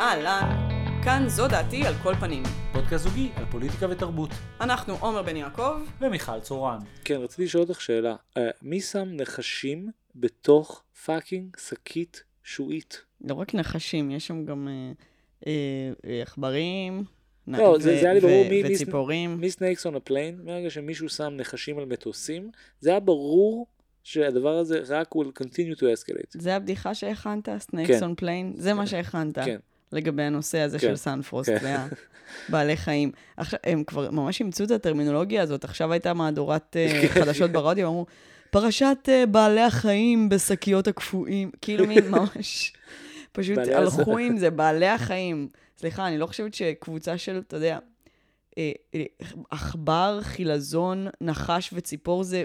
אהלן, כאן זו דעתי על כל פנים. פודקאסט זוגי על פוליטיקה ותרבות. אנחנו עומר בן יעקב, ומיכל צורן. כן, רציתי לשאול אותך שאלה. Uh, מי שם נחשים בתוך פאקינג שקית שועית? לא רק נחשים, יש שם גם אה, אה, עכברים. נ- לא, זה- זה היה לי ברור מי- וציפורים. מי snakes on ה plane? מהרגע שמישהו שם נחשים על מטוסים, זה היה ברור שהדבר הזה רק will continue to escalate. זה הבדיחה שהכנת, כן. on Plane? זה מה שהכנת. כן. לגבי הנושא הזה כן, של סנפרוסט כן. והבעלי חיים. הם כבר ממש אימצו את הטרמינולוגיה הזאת. עכשיו הייתה מהדורת אה, חדשות ברדיו, אמרו, פרשת אה, בעלי החיים בשקיות הקפואים. כאילו מין ממש... פשוט הלכו. עם זה, בעלי החיים. סליחה, אני לא חושבת שקבוצה של, אתה יודע, אה, עכבר, חילזון, נחש וציפור זה...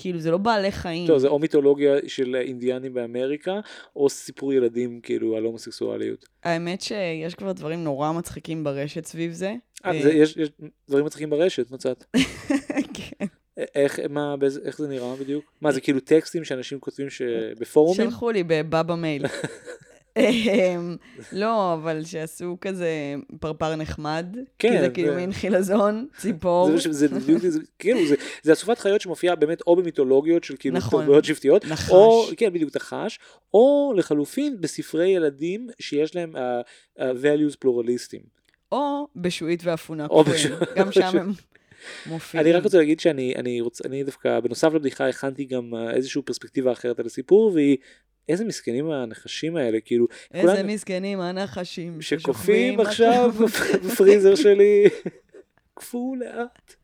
כאילו, זה לא בעלי חיים. לא, זה או מיתולוגיה של אינדיאנים באמריקה, או סיפור ילדים כאילו על הומוסקסואליות. האמת שיש כבר דברים נורא מצחיקים ברשת סביב זה. אה, אה, יש יש דברים מצחיקים ברשת, מצאת. כן. איך, מה, באיזה- איך זה נראה בדיוק? מה, זה כאילו טקסטים שאנשים כותבים שבפורומים? שלחו לי בבבא מייל. אמ, לא, אבל שעשו כזה פרפר נחמד. כי כן, זה כאילו מין חילזון, ציפור. זה, בדיוק, כאילו, זה, זה אסופת חיות שמופיעה באמת או במיתולוגיות של כאילו נכון. תרבויות שבטיות. או, כן, בדיוק, נחש, או לחלופין בספרי ילדים שיש להם uh, uh, values פלורליסטים. או בשועית ואפונה. בשוע- גם שם הם מופיעים. אני רק רוצה להגיד שאני אני רוצה, אני דווקא, בנוסף לבדיחה הכנתי גם uh, איזושהי פרספקטיבה אחרת על הסיפור, והיא, איזה מסכנים הנחשים האלה, כאילו, איזה כולם- מסכנים הנחשים שקופאים עכשיו בפריזר שלי, קפאו לאט.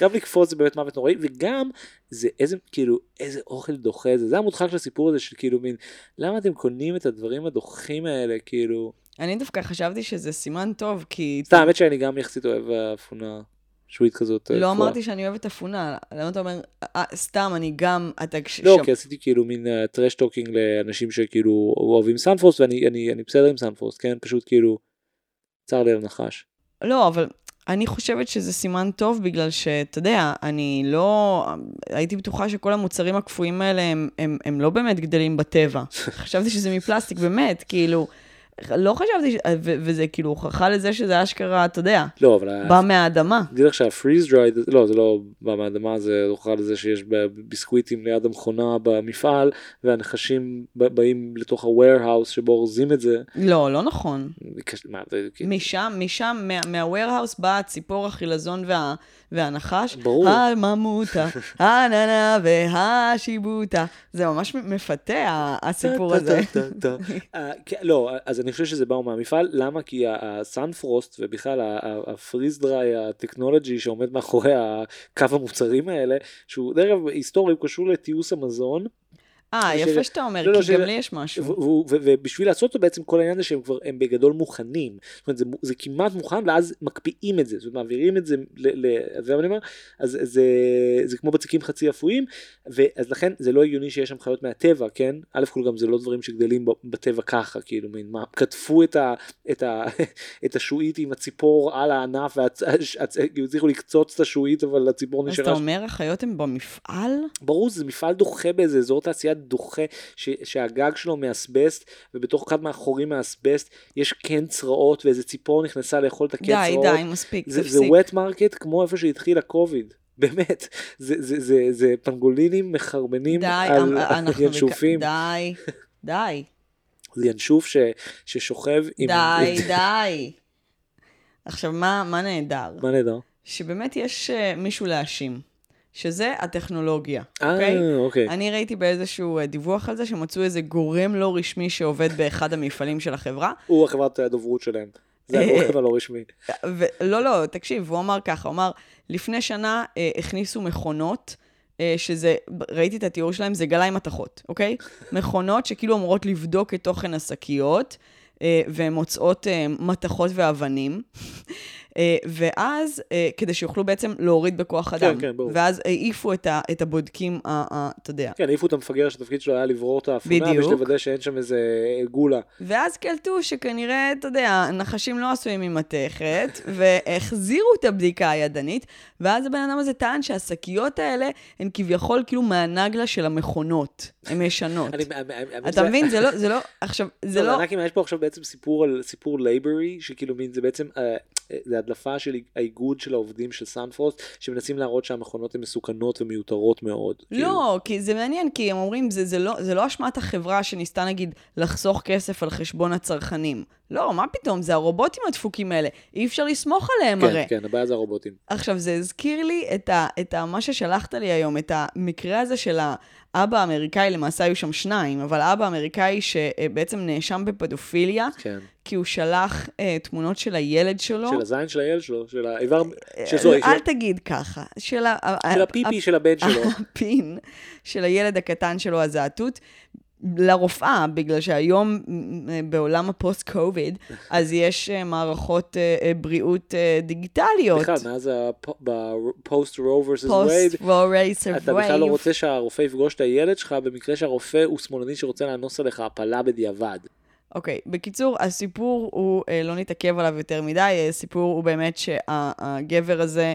גם לקפוץ זה באמת מוות נוראי, וגם זה איזה, כאילו, איזה אוכל דוחה זה, זה המודחק של הסיפור הזה של כאילו מין, למה אתם קונים את הדברים הדוחים האלה, כאילו, אני דווקא חשבתי שזה סימן טוב, כי... סתם, האמת שאני גם יחסית אוהב אפונה שועית כזאת. אה, לא. אמרתי שאני אוהבת אפונה, למה אתה אומר, "אה, סתם, אני גם, אתה... לא, כי עשיתי כאילו מין trash talking לאנשים שכאילו אוהבים סנפרוסט, ואני אני, אני בסדר עם סנפרוסט, כן? פשוט כאילו, צר לי על נחש. לא, אבל אני חושבת שזה סימן טוב בגלל שאתה יודע, אני לא... הייתי בטוחה שכל המוצרים הקפואים האלה הם, הם, הם לא באמת גדלים בטבע. חשבתי שזה מפלסטיק, באמת, כאילו... לא חשבתי, ש... ו- וזה כאילו הוכחה לזה שזה אשכרה, אתה יודע, לא, אבל... בא מהאדמה. תדעי לך שה freeze dried, לא זה לא בא מהאדמה זה הוכחה לזה שיש ביסקוויטים ליד המכונה במפעל והנחשים באים לתוך ה-warehouse שבו אורזים את זה. לא, לא נכון. מה, זה, כאילו- משם, משם, מה- מה-warehouse באה הציפור, החילזון וה, והנחש. ברור. הממותה, הננה והשיבוטה. זה ממש מפתה, הסיפור הזה. אה, כן, לא, אז אני חושב שזה באו מהמפעל, למה? כי הסאנפרוסט ובכלל הפריז דריי הטכנולוגי שעומד מאחורי הקו המוצרים האלה, שהוא דרך אגב היסטורי הוא קשור לתיעוש המזון, אה, יפה שאתה אומר, לא, לא, כי גם לי יש משהו. ובשביל לעשות אותו בעצם כל העניין זה שהם כבר הם בגדול מוכנים זאת אומרת זה, זה כמעט מוכן ואז מקפיאים את זה זאת אומרת מעבירים את זה ל... ל אז זה מה אני אומר אז זה, זה כמו בצקים חצי אפויים ואז לכן זה לא הגיוני שיש שם חיות מהטבע כן א' כל גם זה לא דברים שגדלים בטבע ככה כאילו מין מה כתפו את, ה, את, ה, את השועית עם הציפור על הענף והצליחו לקצוץ את השועית אבל הציפור אז אתה נשארה אומר, החיות הן במפעל? ברור זה מפעל דוחה באיזה אזור תעשייה דוחה ש, שהגג שלו מאסבסט ובתוך אחד מהחורים מהאסבסט יש קן צרעות ואיזה ציפור נכנסה לאכול את הקן די, צרעות. די, מספיק, זה, זה תפסיק. wet market כמו איפה שהתחיל הקוביד. באמת, זה, זה, זה, זה פנגולינים מחרבנים די, על אמ- אנחנו... ינשופים, בק- די, די, זה ינשוף ש, ששוכב עם... די, די. עכשיו, מה מה נהדר? מה נהדר? שבאמת יש אה, מישהו להאשים, שזה הטכנולוגיה, אוקיי? אה, אוקיי. אני ראיתי באיזשהו אה, דיווח על זה שמצאו איזה גורם לא רשמי שעובד באחד המפעלים של החברה. הוא החברת הדוברות שלהם. זה הגורם הלא רשמי. ולא, לא, תקשיב, הוא אמר ככה, הוא אמר, לפני שנה אה, הכניסו מכונות, אה, שזה, ראיתי את התיאור שלהם, זה גלאי מתכות, אוקיי? מכונות שכאילו אמורות לבדוק את תוכן השקיות, אה, והן מוצאות אה, מתכות ואבנים. אה, ואז, אה, כדי שיוכלו בעצם להוריד בכוח אדם. כן, ברור. ואז העיפו את ה- את הבודקים, אתה יודע. כן, העיפו את המפגר שהתפקיד שלו היה לברור את האפונה, בדיוק. בשביל לוודא שאין שם איזה גולה. ואז קלטו שכנראה, אתה יודע, נחשים לא עשויים ממתכת, והחזירו את הבדיקה הידנית, ואז הבן אדם הזה טען שהשקיות האלה הן כביכול כאילו מהנגלה של המכונות, הן ישנות. אתה מבין? זה לא, זה לא, עכשיו, זה לא, לא... יש פה עכשיו בעצם סיפור על סיפור labor י, שכאילו מין, זה בעצם, אה, אה, זה הדלפה של האיגוד של העובדים של סנפרוסט, שמנסים להראות שהמכונות הן מסוכנות ומיותרות מאוד. כאילו. לא, כי זה מעניין, כי הם אומרים, זה, זה, לא, זה לא אשמת החברה שניסתה נגיד לחסוך כסף על חשבון הצרכנים. לא, מה פתאום, זה הרובוטים הדפוקים האלה, אי אפשר לסמוך עליהם כן, הרי. כן, הבעיה זה הרובוטים. עכשיו, זה הזכיר לי את, ה, את ה, מה ששלחת לי היום, את המקרה הזה של האבא האמריקאי, למעשה היו שם שניים, אבל האבא האמריקאי שבעצם נאשם בפדופיליה, כן. כי הוא שלח אה, תמונות של הילד שלו. של הזין של הילד שלו, של האיבר, אה, של sorry, אל של- תגיד ככה. של, ה- ה- של הפיפי של הבן שלו. הפין של הילד הקטן שלו, הזעטוט, לרופאה, בגלל שהיום בעולם הפוסט-קוביד, אז יש אה, מערכות אה, אה, בריאות דיגיטליות. בכלל, מאז ב-post roe versus רורי אתה בכלל לא רוצה שהרופא יפגוש את הילד שלך, במקרה שהרופא הוא שמאלני שרוצה לאנוס עליך הפלה בדיעבד. אוקיי, בקיצור, הסיפור הוא, לא נתעכב עליו יותר מדי, הסיפור הוא באמת שהגבר הזה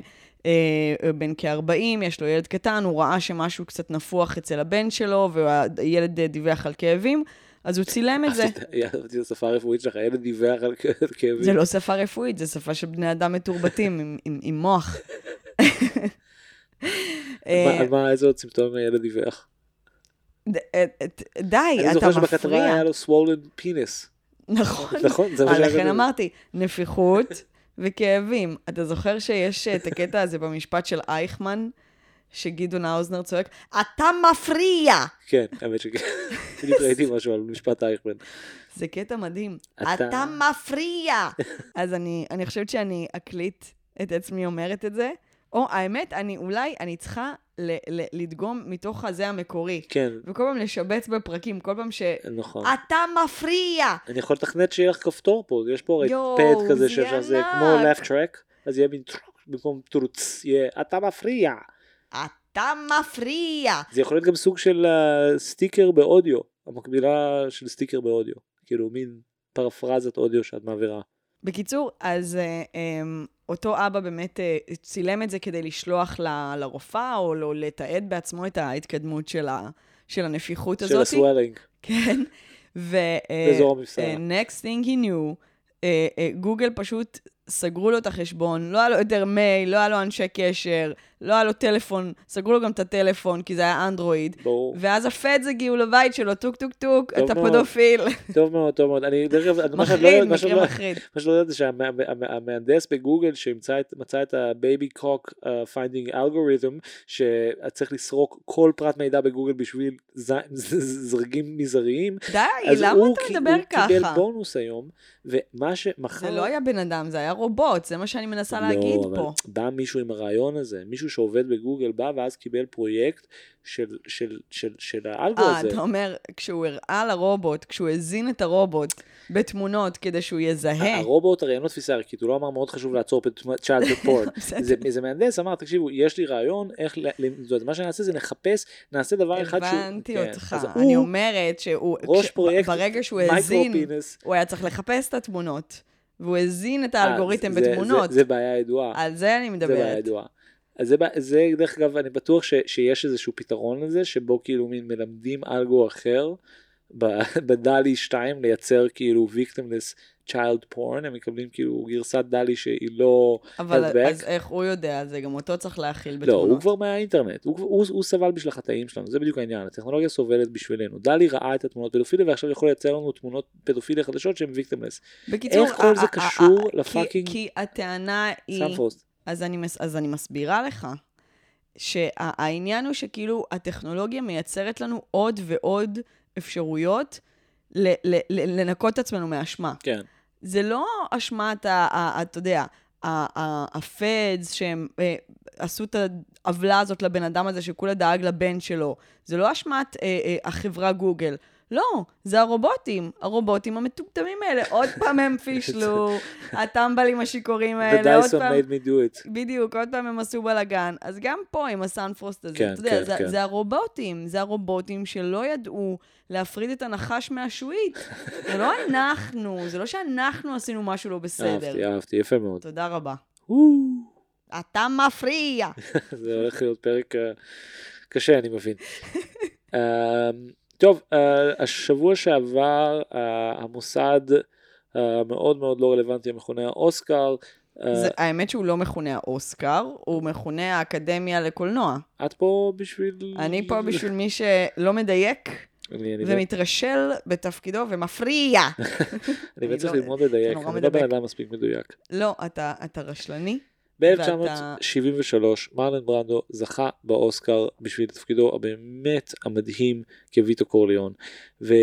בן כ-40, יש לו ילד קטן, הוא ראה שמשהו קצת נפוח אצל הבן שלו, והילד אה, דיווח על כאבים, אז הוא צילם את זה. אהבתי את השפה הרפואית שלך, הילד דיווח על כאבים. זה לא שפה רפואית, זה שפה של בני אדם מתורבתים עם, מוח. אה, מה- על מה, איזה עוד סימפטומים הילד דיווח? ד- אה, אה, די, אני אתה זוכר שבכתבה מפריע. היה לו swollen penis. נכון. נכון, זה מה אה, שהיה לכן. אמרתי, נפיחות וכאבים. אתה זוכר שיש אה, את הקטע הזה במשפט של אייכמן, שגדעון האוזנר צועק, אתה מפריע! כן, האמת שכן. בדיוק ראיתי משהו על משפט אייכמן. זה קטע מדהים. אתה- אתה מפריע! אז אני, אני חושבת שאני אקליט את עצמי אומרת את זה, או האמת, אני אולי, אני צריכה ל, ל, לדגום מתוך הזה המקורי. כן, וכל פעם לשבץ בפרקים, כל פעם ש... נכון. אתה מפריע! אני יכול לתכנת שיהיה לך כפתור פה, יש פה הרי פד כזה זה שאפשר, זה. כמו laugh track, אז יהיה מין במקום טרוץ, יהיה אתה מפריע. אתה מפריע! זה יכול להיות גם סוג של אה, סטיקר באודיו, המקבילה של סטיקר באודיו, כאילו מין פרפרזת אודיו שאת מעבירה. בקיצור, אז אה, אה, אותו אבא באמת אה, צילם את זה כדי לשלוח ל- לרופאה, או לא לתעד בעצמו את ההתקדמות של, ה, של הנפיחות של הזאת. ה swelling, כן. ו... אה, באזור המפשעה. אה, next thing he knew, גוגל פשוט סגרו לו את החשבון, לא היה לו יותר מייל, לא היה לו אנשי קשר, לא היה לו טלפון, סגרו לו גם את הטלפון, כי זה היה אנדרואיד. ברור. ואז ה feds הגיעו לבית שלו, טוק טוק טוק, אתה מאוד. פדופיל. טוב מאוד, טוב מאוד. אני דרך אגב, מה שאת לא יודעת- מה מקרה לא- שלא יודעת זה שהמהנדס בגוגל שמצא את, ה-baby cock uh, finding algorithm שצריך לסרוק כל פרט מידע בגוגל בשביל זרגים מזעריים. די, אז למה אתה מדבר הוא קיבל ככה? בונוס היום, ומה שמחר... זה לא היה בן אדם, זה היה רובוט, זה מה שאני מנסה להגיד לא, אבל פה. בא מישהו עם הרעיון הזה, מישהו שעובד בגוגל בא ואז קיבל פרויקט של, של, של, של האלגו אה, הזה. אתה אומר, כשהוא הראה לרובוט, כשהוא הזין את הרובוט בתמונות כדי שהוא יזהה, הרובוט הרי אין לו תפיסה ערכית, הוא לא אמר מאוד חשוב לעצור צ'אט בפורן. בסדר. זה, זה מהנדס אמר, תקשיבו, יש לי רעיון איך, מה שנעשה זה נחפש, נעשה דבר אחד שהוא... הבנתי כן, אותך. אז אני הוא אומרת שהוא, ראש כש- פרויקט ברגע שהוא פינס. הוא היה צריך לחפש את התמונות, והוא הזין את אה, האלגוריתם זה- בתמונות. זה, זה בעיה ידועה. על זה אני זה בעיה מדברת. ידועה. אז זה, זה דרך אגב, אני בטוח ש, שיש איזשהו פתרון לזה, שבו כאילו מין מלמדים אלגו אחר, בדלי 2 לייצר כאילו victimless child porn, הם מקבלים כאילו גרסת דלי שהיא לא אבל back. אז איך הוא יודע? זה גם אותו צריך להכיל לא, בתמונות. הוא כבר מהאינטרנט, הוא, הוא, הוא סבל בשביל החטאים שלנו, זה בדיוק העניין, הטכנולוגיה סובלת בשבילנו. דלי ראה את התמונות פדופיליה ועכשיו יכול לייצר לנו תמונות פדופיליה חדשות שהן victimless. בקיצור, איך כל זה קשור כי- לפאקינג כי הטענה היא... אז אני, מס- אז אני מסבירה לך, שהעניין הוא שכאילו הטכנולוגיה מייצרת לנו עוד ועוד אפשרויות ל- ל- ל- לנקות את עצמנו מאשמה. כן. זה לא אשמת, אתה יודע, הפדס שהם, אה, עשו את העוולה הזאת לבן אדם הזה שכולה דאג לבן שלו. זה לא אשמת אה, אה, החברה גוגל. לא, זה הרובוטים, הרובוטים המטומטמים האלה. עוד פעם הם פישלו, הטמבלים השיכורים The האלה, עוד Dyson פעם... made me do it. בדיוק, עוד פעם הם עשו בלאגן. אז גם פה עם הסאנפרוסט הזה, כן, אתה יודע, כן, זה, כן. זה הרובוטים, זה הרובוטים שלא ידעו להפריד את הנחש מהשועית. זה לא אנחנו, זה לא שאנחנו עשינו משהו לא בסדר. אהבתי, אהבתי, יפה מאוד. תודה רבה. אתה מפריע. זה הולך להיות פרק אה, קשה, אני מבין. אה, טוב, אה, השבוע שעבר אה, המוסד המאוד מאוד לא רלוונטי המכונה האוסקר, אה, זה, האמת שהוא לא מכונה האוסקר, הוא מכונה האקדמיה לקולנוע. את פה בשביל... אני פה בשביל מי שלא מדייק אני אני- ומתרשל בתפקידו ומפריע. אני באמת צריך לא- ללמוד לדייק, אני לא בן. אדם מספיק מדויק. לא, אתה, אתה רשלני. ואתה- ב-1973 מרלן ברנדו זכה באוסקר בשביל תפקידו הבאמת המדהים כוויטו קורליאון ו,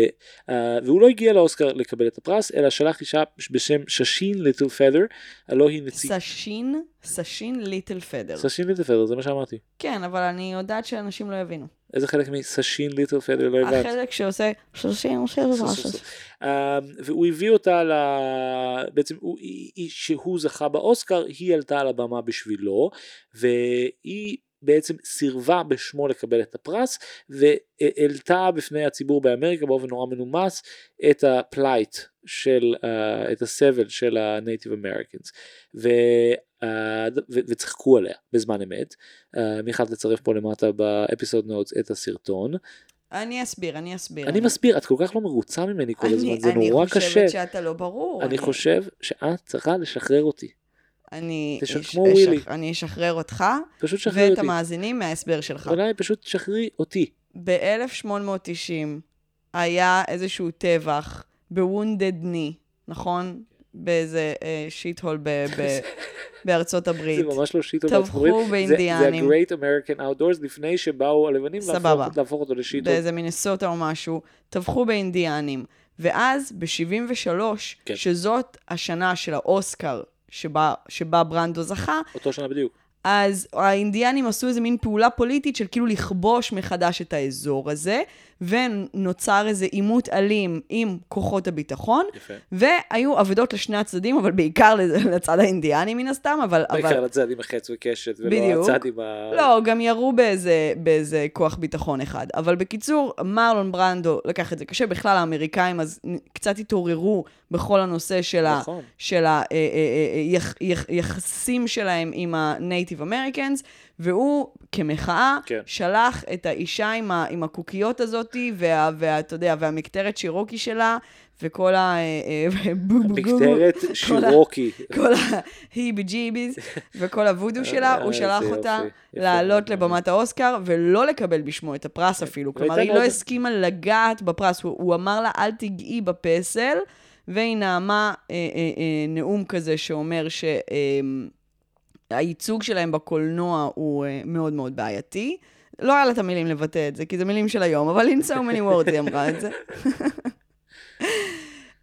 uh, והוא לא הגיע לאוסקר לקבל את הפרס אלא שלח אישה בשם ששין ליטל פדר הלא היא נציג... סאשין, סאשין ליטל פדר. סאשין ליטל פדר זה מה שאמרתי. כן, אבל אני יודעת שאנשים לא יבינו. איזה חלק מסאשין ליטל פדר לא הבנת? החלק שעושה סאשין, Uh, והוא הביא אותה ל... בעצם שהוא זכה באוסקר היא עלתה על הבמה בשבילו והיא בעצם סירבה בשמו לקבל את הפרס והעלתה בפני הציבור באמריקה באופן נורא מנומס את ה-plight של uh, את הסבל של ה-Native Americans ו, uh, ו, וצחקו עליה בזמן אמת. Uh, אני חייב לצרף פה למטה ב-episode notes את הסרטון. אני אסביר, אני אסביר. אני מסביר, את כל כך לא מרוצה ממני כל אני- הזמן, זה אני נורא קשה. חושבת שאתה לא ברור. אני חושב שאת צריכה לשחרר אותי. אני ווילי. אשח- אני אשחרר אותך פשוט שחררי ואת אותי. המאזינים מההסבר שלך. אולי פשוט שחררי אותי. ב-1890 היה איזשהו טבח בוונדד ני, נכון? באיזה שיט הול בארצות הברית. זה ממש לא שיט טבחו באינדיאנים. זה ה-Great American Outdoors לפני שבאו הלבנים. להפוך- להפוך אותו לשיט הול. באיזה מינסוטה או משהו, טבחו באינדיאנים. ואז ב-73, כן. שזאת השנה של האוסקר שבה, שבה ברנדו זכה, אותו שנה בדיוק. אז האינדיאנים עשו איזה מין פעולה פוליטית של כאילו לכבוש מחדש את האזור הזה, ונוצר איזה עימות אלים עם כוחות הביטחון, יפה. והיו אבדות לשני הצדדים, אבל בעיקר לצד האינדיאני מן הסתם, אבל... בעיקר אבל... לצד עם החץ וקשת, ולא בדיוק. הצד עם ה... לא, גם ירו באיזה, באיזה כוח ביטחון אחד. אבל בקיצור, מרלון ברנדו לקח את זה קשה. בכלל, האמריקאים אז קצת התעוררו בכל הנושא של ה... נכון. של היחסים שלהם עם ה-Native Americans, והוא, כמחאה, כן. שלח את האישה עם, ה, עם הקוקיות הזאתי, וה, וה, אתה יודע, והמקטרת שירוקי שלה, וכל ה... אה, אה, בו- בו- גו- מקטרת כל ה- שירוקי. כל ההיבי ג'יביז וכל הוודו שלה, הוא אה, שלח אותה לעלות. לבמת האוסקר ולא לקבל בשמו את הפרס אפילו. כלומר, היא לא הסכימה לגעת בפרס. הוא, הוא אמר לה, אל תיגעי בפסל, והיא נאמה אה, אה, אה, נאום כזה שאומר ש... אה, שלהם בקולנוע הוא אה, מאוד מאוד בעייתי. לא היה לה את המילים לבטא את זה, כי זה מילים של היום, אבל in so many words היא אמרה את זה.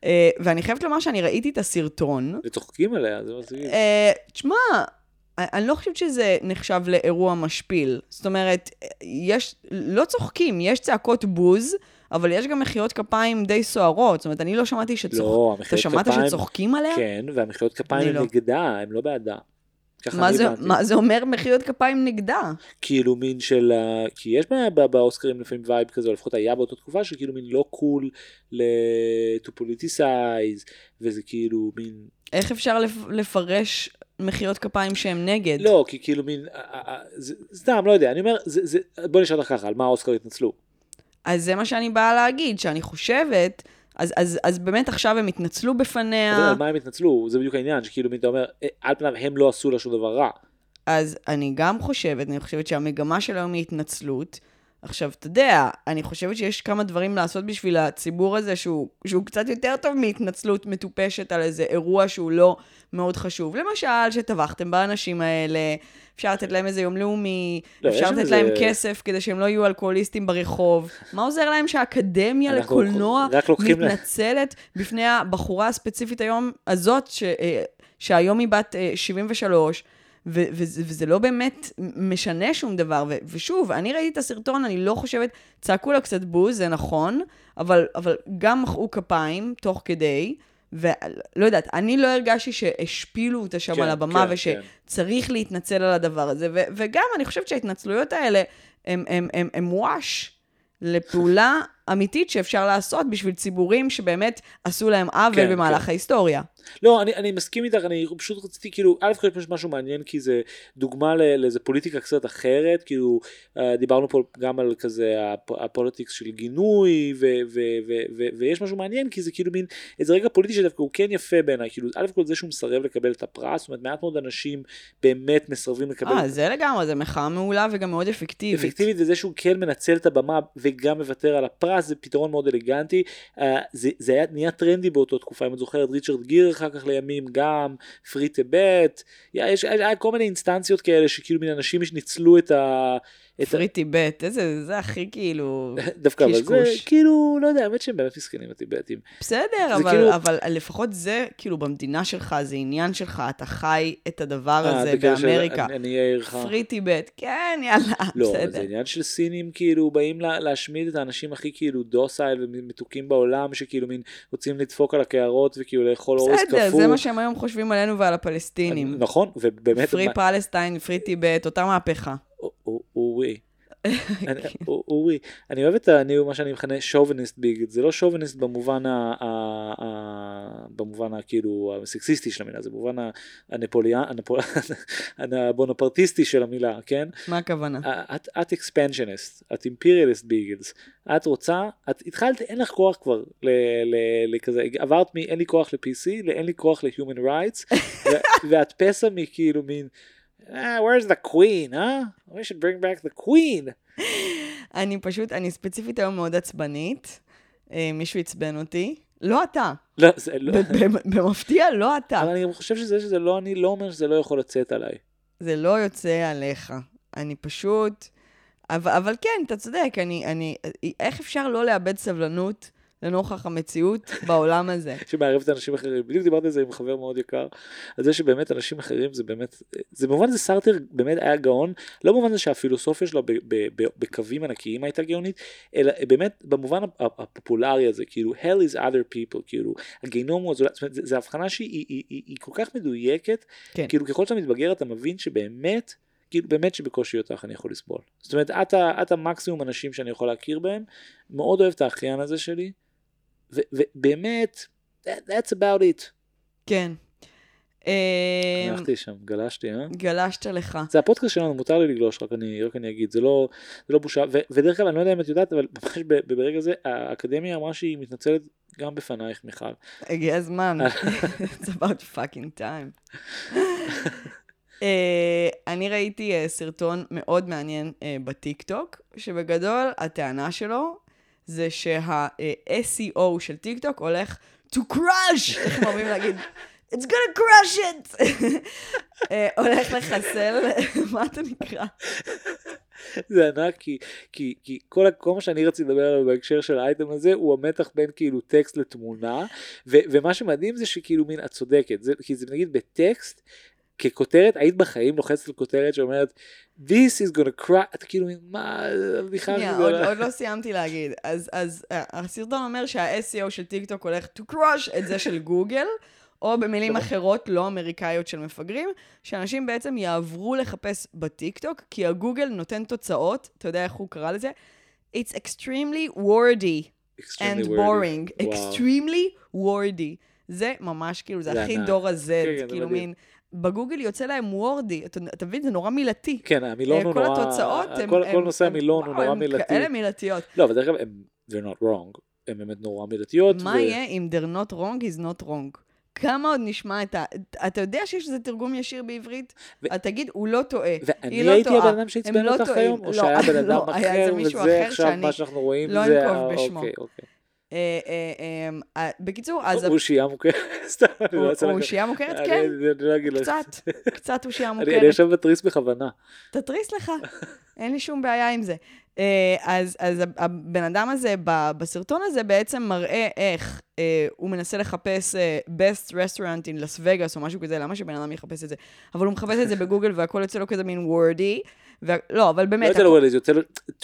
אה, ואני חייבת לומר שאני ראיתי את הסרטון, וצוחקים עליה, זה מזכיר. אה, תשמע, אני לא חושבת שזה נחשב לאירוע משפיל. זאת אומרת, יש, לא צוחקים, יש צעקות בוז, אבל יש גם מחיאות כפיים די סוערות. זאת אומרת, אני לא שמעתי שצוחקים. לא, אתה שמעת כפיים... שצוחקים עליה? כן, והמחיאות כפיים לא. נגדה, הם לא בעדה. מה זה, הבנתי. מה זה אומר מחיאות כפיים נגדה? כאילו מין של כי יש באוסקרים לפעמים vibe כזה או לפחות היה באותה תקופה שכאילו מין לא cool ל- to politicize וזה כאילו מין איך אפשר לפ- לפרש מחיאות כפיים שהם נגד? לא כי כאילו מין סתם לא יודע אני אומר זה, זה, בוא נשאל אותך ככה על מה האוסקר התנצלו אז זה מה שאני באה להגיד, שאני חושבת, אז, אז, אז באמת עכשיו הם התנצלו בפניה. אבל על מה הם התנצלו זה בדיוק העניין שכאילו מין אתה אומר "אה, על פניו הם לא עשו לה שום דבר רע אז אני גם חושבת, אני חושבת שהמגמה של היום היא התנצלות. עכשיו, אתה יודע, אני חושבת שיש כמה דברים לעשות בשביל הציבור הזה שהוא, שהוא קצת יותר טוב מהתנצלות מטופשת על איזה אירוע שהוא לא מאוד חשוב. למשל, שטבחתם באנשים האלה, אפשר לתת להם איזה יום לאומי, לא, אפשר לתת להם כסף כדי שהם לא יהיו אלכוהוליסטים ברחוב. מה עוזר להם שהאקדמיה לקולנוע לוקחים לה- מתנצלת בפני הבחורה הספציפית היום הזאת, ש, אה, שהיום היא בת אה, 73, ו- וזה, וזה לא באמת משנה שום דבר. ו- ושוב, אני ראיתי את הסרטון, אני לא חושבת, צעקו לה קצת בוז, זה נכון, אבל, אבל גם מחאו כפיים תוך כדי. ולא יודעת, אני לא הרגשתי שהשפילו אותה שם כן, על הבמה כן, ושצריך להתנצל על הדבר הזה. ו- וגם אני חושבת שההתנצלויות האלה הם וואש לפעולה אמיתית שאפשר לעשות בשביל ציבורים שבאמת עשו להם עוול כן, במהלך כן. ההיסטוריה. לא, אני, אני מסכים איתך, אני פשוט רציתי, כאילו, א' כל יש משהו מעניין, כי זה דוגמה לאיזה פוליטיקה קצת אחרת, כאילו, אה, דיברנו פה גם על כזה הפ- הפוליטיקס של גינוי, ו, ו, ו, ו, ויש משהו מעניין, כי זה כאילו מין איזה רגע פוליטי שדווקא הוא כן יפה בעיניי, כאילו, א' כל זה שהוא מסרב לקבל את הפרס, זאת אומרת, מעט מאוד אנשים באמת מסרבים לקבל אה, זה לגמרי, זה מחאה מעולה וגם מאוד אפקטיבית. אפקטיבית וזה שהוא כן מנצל את הבמה וגם מוותר על הפרס זה פתרון מאוד אלגנטי uh, זה, זה היה נהיה טרנדי באותו תקופה אם את זוכרת ריצ'רד גיר אחר כך לימים גם פרי טבט יש היה כל מיני אינסטנציות כאלה שכאילו מן אנשים שניצלו את ה... את פרי טיבט, איזה, זה הכי כאילו... דווקא אבל זה. כאילו לא יודע האמת שהם באמת מסכנים הטיבטים בסדר, אבל, כאילו- אבל לפחות זה, כאילו, במדינה שלך, זה עניין שלך, אתה חי את הדבר אה, הזה באמריקה. אני- אני אעיר לך פרי טיבט, כן, יאללה, לא, בסדר. זה עניין של סינים כאילו באים לה, להשמיד את האנשים הכי כאילו דוסייל ומתוקים בעולם שכאילו מין רוצים לדפוק על הקערות וכאילו לאכול קפוא. בסדר, זה מה שהם היום חושבים עלינו ועל הפלסטינים. נכון, ובאמת... פרי פלסטיין, פרי טיבט, אותה מהפכה. או- או- אורי. או- אורי, אני אוהב את. אני מה שאני מכנה שוביניסט ביגד, זה לא שוביניסט במובן ה... במובן הכאילו הסקסיסטי של המילה, זה במובן הנפוליאן, הנפול- הבונפרטיסטי של המילה, כן? מה הכוונה? את, אקספנשניסט, את אימפריאליסט ביגלס, את רוצה, את התחלת, אין לך כוח כבר לכזה, עברת מ-אין לי כוח ל-PC ל-אין לי כוח ל-Human Rights, ואת פסע מכאילו מין, "Ah, where's the queen, huh? We should bring back the queen. אני פשוט, אני ספציפית היום מאוד עצבנית. אה, מישהו עצבן אותי. לא אתה. לא, זה לא, במפתיע, לא אתה. אבל אני גם חושב שזה שזה לא אני, לא אומר שזה לא יכול לצאת עליי. זה לא יוצא עליך. אני פשוט... אבל, אבל כן, אתה צודק, אני, אני... איך אפשר לא לאבד סבלנות לנוכח המציאות בעולם הזה? שמערבת אנשים אחרים. בדיוק דיברתי על זה עם חבר מאוד יקר, על זה שבאמת אנשים אחרים זה באמת, זה במובן זה סארטר באמת היה גאון, לא במובן זה שהפילוסופיה שלו ב- ב- ב- בקווים ענקיים הייתה גאונית, אלא באמת במובן הפ- הפופולרי הזה, כאילו hell is other people, כאילו הגיהנום הוא הזולת, זאת אומרת, זו הבחנה שהיא היא, היא, היא, היא כל כך מדויקת, כן. כאילו ככל שאתה מתבגר אתה מבין שבאמת, כאילו באמת שבקושי אותך אני יכול לסבול. זאת אומרת, את, את המקסימום אנשים שאני יכול להכיר בהם, מאוד אוהב את האחיין הזה שלי, ובאמת, that, that's about it. כן. אה, הלכתי שם, גלשתי, אה? גלשת לך. זה הפודקאסט שלנו, מותר לי לגלוש, רק אני, רק אני אגיד, זה לא, זה לא בושה, ו, ודרך אגב, אני לא יודע אם את יודעת, אבל ממש ברגע זה, האקדמיה אמרה שהיא מתנצלת גם בפנייך, מיכל. הגיע הזמן. It's about fucking time. אה, אני ראיתי אה, סרטון מאוד מעניין אה, בטיקטוק, שבגדול הטענה שלו זה שה-SEO של טיקטוק הולך to crush, איך הם אוהבים להגיד? It's gonna crush it! אה, הולך לחסל, מה אתה נקרא? זה ענק, כי, כי, כי כל, כל מה שאני רציתי לדבר עליו בהקשר של האייטם הזה, הוא המתח בין כאילו טקסט לתמונה, ו, ומה שמדהים זה שכאילו מין, את צודקת, זה, כי זה נגיד בטקסט, ככותרת, היית בחיים לוחצת על כותרת שאומרת, This is gonna crush, אתה כאילו, מה, הבדיחה שנייה, עוד, גדולה?" עוד לא סיימתי להגיד. אז, אז אה, הסרטון אומר שה-SEO של טיקטוק הולך to crush את זה של גוגל, או במילים אחרות לא אמריקאיות של מפגרים, שאנשים בעצם יעברו לחפש בטיקטוק, כי הגוגל נותן תוצאות, אתה יודע איך הוא קרא לזה? It's extremely wordy Extremely and wordy. boring. וואו. extremely wordy. זה ממש כאילו, זה זה הכי. דור ה-Z, כן, כן, כאילו. מין... בגוגל יוצא להם וורדי, אתה, אתה מבין? זה נורא מילתי. כן, המילון אה, הוא כל נורא, התוצאות הם... כל, הם, כל נושא המילון הוא נורא הם מילתי. כאלה מילתיות. לא, אבל דרך אגב, הם, they're not wrong, הם באמת נורא מילתיות. מה ו- יהיה אם they're not wrong is not wrong? כמה עוד נשמע את ה... אתה יודע שיש לזה תרגום ישיר בעברית? ו- אתה תגיד, הוא לא טועה. ואני היא לא הייתי. הבן אדם שעצבן לא אותך. היום, או לא, שהיה בן לא, אדם איזה אחר, וזה עכשיו שאני מה שאנחנו רואים, לא אנקוב בשמו. אוקיי, אוקיי. אה, אה, אה, אה, בקיצור, אז... אושייה מוכרת, סתם, לא אושייה מוכרת, כן. לא לך. קצת, קצת אושייה אני- אני מוכרת. יושב בתריס בכוונה. תתריס לך, אין לי שום בעיה עם זה. אז, אז הבן אדם הזה בסרטון הזה בעצם מראה איך אה, הוא מנסה לחפש אה, best restaurant in Las Vegas או משהו כזה, למה שבן אדם יחפש את זה? אבל הוא מחפש את זה בגוגל והכל יוצא לו כזה מין וורדי. וה... לא, אבל לא באמת, יודע לו, זה יוצא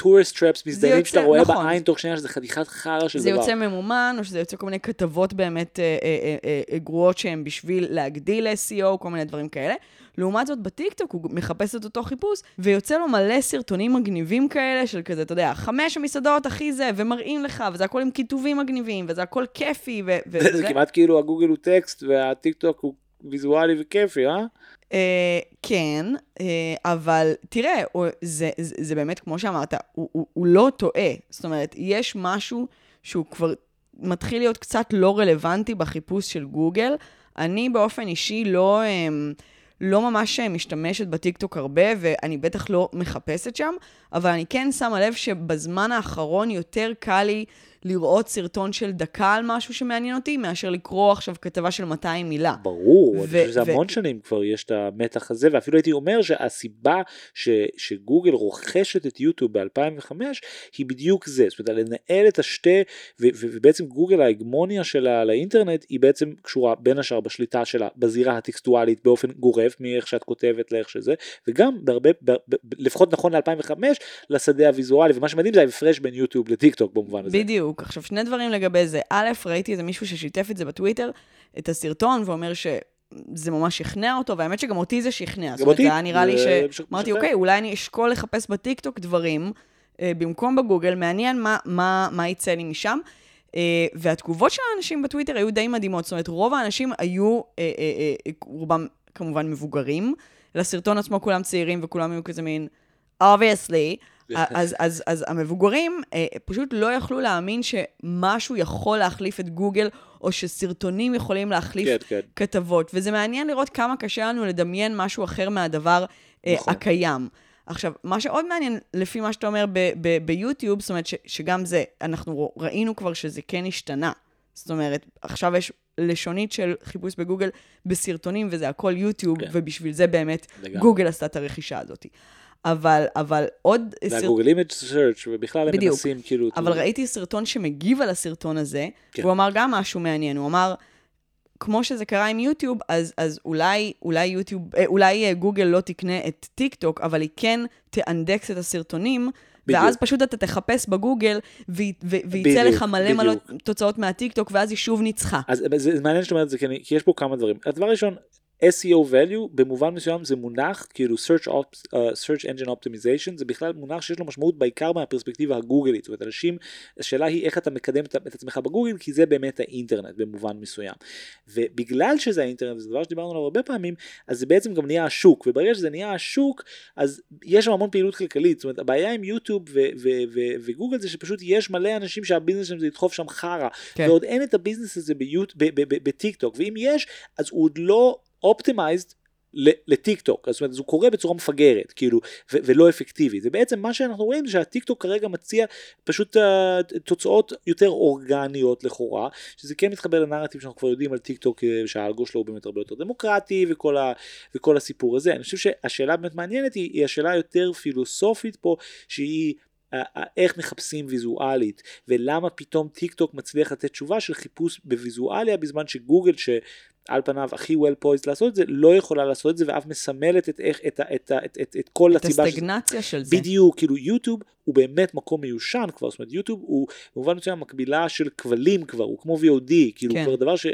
tourist traps מזדיינים יוצא- שאתה רואה נכון. בעין תוך שנייה שזה חתיכת חרא של זה דבר. יוצא ממומן, או שזה יוצא כל מיני כתבות באמת אה, אה, אה, אה, גרועות שהן בשביל להגדיל SEO, כל מיני דברים כאלה. לעומת זאת, בטיקטוק הוא מחפש את אותו חיפוש, ויוצא לו מלא סרטונים מגניבים כאלה, של כזה, אתה יודע, חמש המסעדות הכי זה, ומראים לך, וזה הכל עם כיתובים מגניבים, וזה הכל כיפי, ו... וזה- זה כמעט כאילו הגוגל הוא טקסט והטיק טוק הוא ויזואלי וכיפי, אה? אה, כן, אה, אבל תראה, זה, זה, זה באמת, כמו שאמרת, הוא, הוא, הוא לא טועה. זאת אומרת, יש משהו שהוא כבר מתחיל להיות קצת לא רלוונטי בחיפוש של גוגל. אני באופן אישי לא, אה, לא ממש משתמשת בטיקטוק הרבה, ואני בטח לא מחפשת שם, אבל אני כן שמה לב שבזמן האחרון יותר קל לי לראות סרטון של דקה על משהו שמעניין אותי, מאשר לקרוא עכשיו כתבה של 200 מילה. ברור, אני ו- חושב שזה ו- המון שנים כבר יש את המתח הזה, ואפילו הייתי אומר שהסיבה ש, שגוגל רוכשת את יוטיוב ב-2005 היא בדיוק זה, זאת אומרת, לנהל את השתי, ו, ו, ובעצם גוגל ההגמוניה שלה על האינטרנט היא בעצם קשורה בין השאר בשליטה שלה בזירה הטקסטואלית באופן גורף, מאיך שאת כותבת לאיך שזה, וגם בהרבה, ב, ב, ב, לפחות נכון ל-2005, לשדה הוויזואלי, ומה שמדהים זה ההפרש בין יוטיוב לטיק טוק במובן הזה. בדיוק. עכשיו, שני דברים לגבי זה. א', ראיתי איזה מישהו ששיתף את זה בטוויטר, את הסרטון, ואומר שזה ממש שכנע אותו, והאמת שגם אותי זה שכנע. זאת אומרת, אותי. זה היה נראה לי ש... זה אמרתי. אוקיי, אולי אני אשקול לחפש בטיקטוק דברים, אה, במקום בגוגל, מעניין מה, מה, מה יצא לי משם. אה, והתגובות של האנשים בטוויטר היו די מדהימות. זאת אומרת, רוב האנשים היו, אה, רובם כמובן מבוגרים. לסרטון עצמו כולם צעירים וכולם היו כזה מין, obviously. אז, אז, אז המבוגרים אה, פשוט לא יכלו להאמין שמשהו יכול להחליף את גוגל, או שסרטונים יכולים להחליף כן, כן. כתבות. וזה מעניין לראות כמה קשה לנו לדמיין משהו אחר מהדבר אה, נכון. הקיים. עכשיו, מה שעוד מעניין, לפי מה שאתה אומר ביוטיוב, זאת אומרת ש- שגם זה, אנחנו ראינו כבר שזה כן השתנה. זאת אומרת, עכשיו יש לשונית של חיפוש בגוגל בסרטונים, וזה הכל יוטיוב, כן. ובשביל זה באמת לגמרי. גוגל עשתה את הרכישה הזאת. אבל, אבל עוד... זה סרט- הגוגל אימג' סרצ' ובכלל הם בדיוק. מנסים כאילו... אבל ראיתי סרטון שמגיב על הסרטון הזה, כן. והוא אמר גם משהו מעניין, הוא אמר, כמו שזה קרה עם יוטיוב, אז, אז אולי, אולי יוטיוב, אה, אולי אה, גוגל לא תקנה את טיק טוק, אבל היא כן תאנדקס את הסרטונים, בדיוק. ואז פשוט אתה תחפש בגוגל, וייצא לך מלא מלא. תוצאות מהטיק טוק, ואז היא שוב ניצחה. אז זה, זה מעניין שאתה אומר את זה, כי, אני, כי יש פה כמה דברים. הדבר הראשון, SEO value במובן מסוים זה מונח כאילו search, ops, uh, search engine optimization זה בכלל מונח שיש לו משמעות בעיקר מהפרספקטיבה הגוגלית. זאת אומרת אנשים השאלה היא איך אתה מקדם את, את עצמך בגוגל כי זה באמת האינטרנט במובן מסוים. ובגלל שזה האינטרנט זה דבר שדיברנו עליו הרבה פעמים אז זה בעצם גם נהיה השוק. וברגע שזה נהיה השוק אז יש שם המון פעילות כלכלית. זאת אומרת הבעיה עם יוטיוב ו- ו- ו- וגוגל זה שפשוט יש מלא אנשים שהביזנס שלהם זה לדחוף שם חרא. כן. ועוד אין את ה-business הזה בטיק טוק ואם יש אז הוא עוד לא optimized לטיק טוק, זאת אומרת, הוא קורה בצורה מפגרת, כאילו, ולא אפקטיבית. ובעצם מה שאנחנו רואים זה שהטיק טוק כרגע מציע פשוט uh, תוצאות יותר אורגניות לכאורה, שזה כן מתחבר לנרטיב שאנחנו כבר יודעים על טיק טוק, אה, שהאלגו שלו הוא באמת הרבה יותר דמוקרטי, וכל, ה- וכל הסיפור הזה. אני חושב שהשאלה באמת מעניינת היא, היא השאלה היותר פילוסופית פה, שהיא... ה- ה- איך מחפשים ויזואלית ולמה פתאום טיק טוק מצליח לתת תשובה של חיפוש בוויזואליה בזמן שגוגל שעל פניו הכי well poised לעשות את זה לא יכולה לעשות את זה ואף מסמלת את, איך, את, את, ה- את, את, את כל את הסיבה שזה- הסטגנציה של זה. בדיוק כאילו יוטיוב הוא באמת מקום מיושן כבר זאת אומרת יוטיוב הוא במובן מסוים מקבילה של כבלים כבר הוא כמו VOD כאילו כן. כבר דבר ש...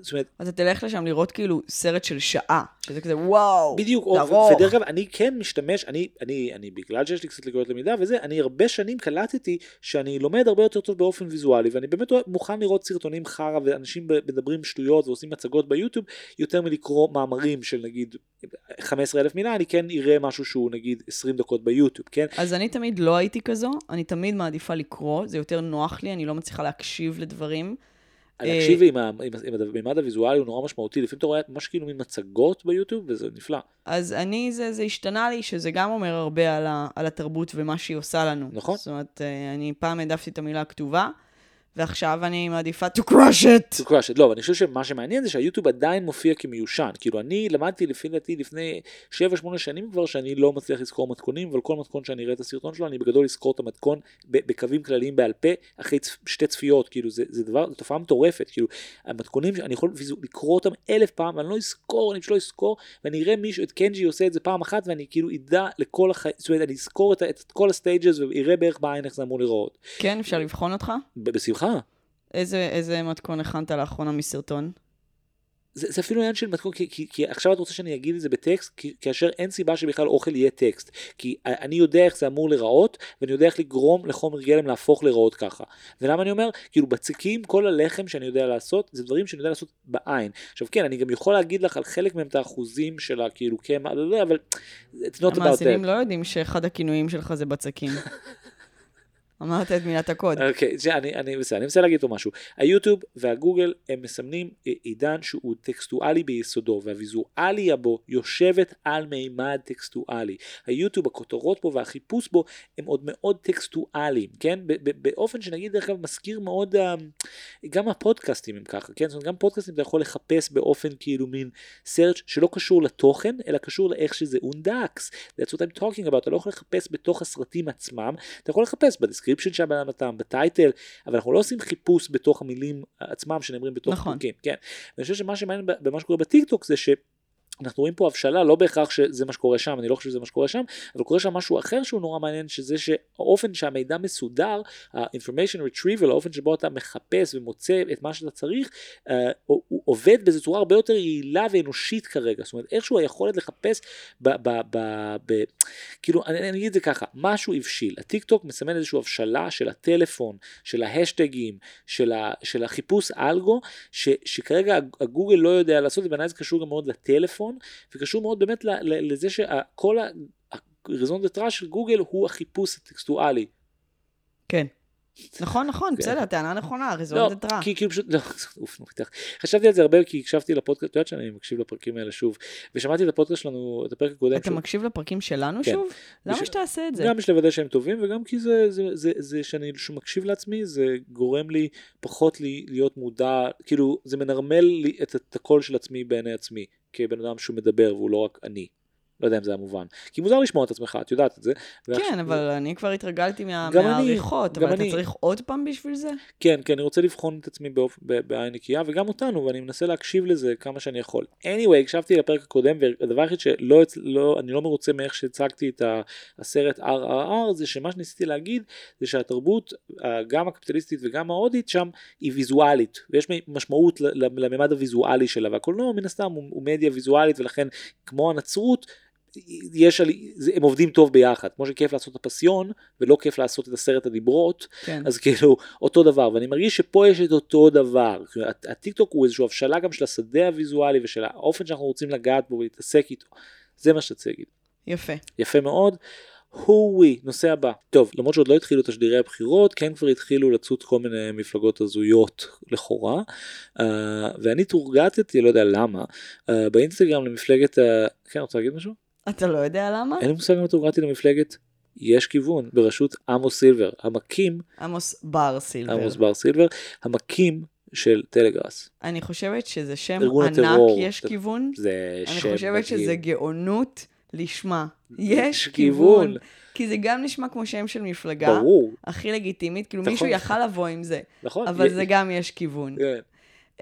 זאת אומרת אתה תלך לשם לראות כאילו סרט של שעה, שזה כזה וואו, בדיוק, ארוך. ודרך אגב, אני כן משתמש, אני, אני, אני, בגלל שיש לי קצת לקויות למידה וזה, אני הרבה שנים קלטתי שאני לומד הרבה יותר טוב באופן ויזואלי, ואני באמת מוכן לראות סרטונים חרא ואנשים מדברים שטויות ועושים מצגות ביוטיוב, יותר מלקרוא מאמרים של נגיד 15 אלף מילה, אני כן אראה משהו שהוא נגיד 20 דקות ביוטיוב, כן? אז אני תמיד לא הייתי כזו, אני תמיד מעדיפה לקרוא, זה יותר נוח לי, אני לא מצליחה להקשיב לדברים. אני אה, אקשיב עם ה- עם ה- עם הממד הוויזואלי הוא נורא משמעותי, לפעמים אתה רואה ממש כאילו מין מצגות ביוטיוב וזה נפלא, אז אני, זה, זה השתנה לי, שזה גם אומר הרבה על, ה, על התרבות ומה שהיא עושה לנו. נכון. זאת אומרת, אה, אני פעם העדפתי את המילה הכתובה, ועכשיו אני מעדיפה to crush it. to crush it. לא, אבל אני חושב שמה שמעניין זה שהיוטיוב עדיין מופיע כמיושן. כאילו, אני למדתי לפי דעתי לפני 7-8 שנים כבר שאני לא מצליח לזכור מתכונים, אבל כל מתכון שאני אראה את הסרטון שלו, אני בגדול אזכור את המתכון בקווים כלליים בעל פה, אחרי שתי צפיות, כאילו, זה, זה דבר, זו תופעה מטורפת. כאילו, המתכונים, אני יכול לקרוא אותם אלף פעם, ואני לא אזכור, אני פשוט לא אזכור, ואני אראה מישהו, את קנג'י עושה את זה פעם אחת, ואני כאילו אדע לכל החיים, זאת אומרת, אני אזכור את, את כל ה-stages, ואראה בערך בעין איך זה אמור להיראות. כן, אפשר לבחון אותך? ב- בשמחה. איזה, איזה מתכון הכנת לאחרונה מסרטון? זה, זה אפילו עניין של מתכון, כי, כי, כי עכשיו את רוצה שאני אגיד את זה בטקסט, כי, כאשר אין סיבה שבכלל אוכל יהיה טקסט. כי אני יודע איך זה אמור להיראות, ואני יודע איך לגרום לחומר גלם להפוך להיראות ככה. ולמה אני אומר? כאילו בצקים, כל הלחם שאני יודע לעשות, זה דברים שאני יודע לעשות בעין. עכשיו כן, אני גם יכול להגיד לך על חלק מהם את האחוזים של הכאילו קמח, לא יודע, אבל it's not about המאזינים. לא יודעים שאחד הכינויים שלך זה בצקים. אמרת את מילת הקוד. אוקיי, אני, אני, בסדר, אני מנסה להגיד פה משהו. היוטיוב והגוגל הם מסמנים עידן שהוא טקסטואלי ביסודו, והוויזואליה בו יושבת על מימד טקסטואלי. היוטיוב, הכותרות בו והחיפוש בו הם עוד מאוד טקסטואליים, כן? באופן שנגיד דרך אגב מזכיר מאוד, אה, גם הפודקאסטים הם ככה, כן? זאת אומרת, גם פודקאסטים אתה יכול לחפש באופן כאילו מין search שלא קשור לתוכן, אלא קשור לאיך שזה אונדקס. That's what I'm talking about, אתה לא יכול לחפש בתוך הסרטים עצמם, אתה יכול לחפש ב-description שהבן אדם נתן, ב-title, אבל אנחנו לא עושים חיפוש בתוך המילים עצמם שנאמרים בתוך נכון. חוקים, כן. ואני חושב שמה שמעניין במה שקורה בטיקטוק זה ש... אנחנו רואים פה הבשלה, לא בהכרח שזה מה שקורה שם, אני לא חושב שזה מה שקורה שם, אבל קורה שם משהו אחר שהוא נורא מעניין, שזה שהאופן שהמידע מסודר, ה-information retrieval, האופן שבו אתה מחפש ומוצא את מה שאתה צריך, uh, הוא, הוא עובד באיזו צורה הרבה יותר יעילה ואנושית כרגע, זאת אומרת איכשהו היכולת לחפש, ב, ב, ב, ב, כאילו אני, אני אגיד את זה ככה, משהו הבשיל, הטיק טוק מסמן איזושהי הבשלה של הטלפון, של ההשטגים, של, ה, של החיפוש אלגו, ש, שכרגע הגוגל לא יודע לעשות, ובעיניי זה קשור גם מאוד לטלפון, וקשור מאוד באמת לזה שכל הרזון דה של גוגל הוא החיפוש הטקסטואלי. כן. נכון, נכון, כן. בסדר, טענה נכונה, לא, רזון זה טרה. כי כאילו פשוט, לא, אוף, בטח. חשבתי על זה הרבה כי הקשבתי לפודקאסט, את יודעת שאני מקשיב לפרקים האלה שוב, ושמעתי את הפודקאסט שלנו, את הפרק הקודם, אתה מקשיב לפרקים שלנו כן. שוב? למה שתעשה את זה? גם בשביל לוודא שהם טובים וגם כי זה, זה, שאני מקשיב לעצמי זה גורם לי פחות להיות מודע כאילו זה מנרמל לי את הקול של עצמי בעיני עצמי כבן אדם שהוא מדבר והוא לא רק אני. לא יודע אם זה היה מובן. כי מוזר לשמוע את עצמך, את יודעת את זה. כן, אבל אני כבר התרגלתי מה- מהעריכות, אבל אתה אני. צריך עוד פעם בשביל זה? כן, כי אני רוצה לבחון את עצמי באופ... ב- בעין נקייה, וגם אותנו, ואני מנסה להקשיב לזה כמה שאני יכול. anyway, הקשבתי לפרק הקודם, והדבר היחיד שלא, לא, אני לא מרוצה מאיך שהצגתי את הסרט RRR, זה שמה שניסיתי להגיד, זה שהתרבות, גם הקפיטליסטית וגם ההודית שם, היא ויזואלית, ויש משמעות לממד הוויזואלי שלה, והקולנוע מן הסתם הוא, הוא מדיה ויזואלית, ולכן כמו הנצרות, יש, הם עובדים טוב ביחד, כמו שכיף לעשות את הפסיון ולא כיף לעשות את הסרט הדיברות, כן. אז כאילו אותו דבר ואני מרגיש שפה יש את אותו דבר כאילו, הט- הטיק טוק הוא איזושהי הבשלה גם של השדה הוויזואלי ושל האופן שאנחנו רוצים לגעת בו ולהתעסק איתו זה מה שרציתי להגיד יפה. יפה מאוד. הווי, נושא הבא. טוב, למרות שעוד לא התחילו תשדירי הבחירות, כן כבר התחילו לצוץ כל מיני מפלגות הזויות לכאורה, uh, ואני תורגטתי, לא יודע למה, uh, באינסטגרם למפלגת, uh, כן, רוצה להגיד משהו? אתה לא יודע למה? אין לי מושג למה תורגטתי למפלגת יש כיוון, בראשות עמוס סילבר, המקים עמוס בר סילבר. עמוס בר סילבר, המקים של טלגראס. אני חושבת שזה שם ענק, הטרור. יש כיוון. זה אני שם חושבת מדהים. שזה גאונות לשמה. יש יש כיוון. כיוון. כי זה גם נשמע כמו שם של מפלגה. ברור, הכי לגיטימית, כאילו נכון. מישהו יכל לבוא עם זה, נכון. אבל י- זה גם יש כיוון. כן.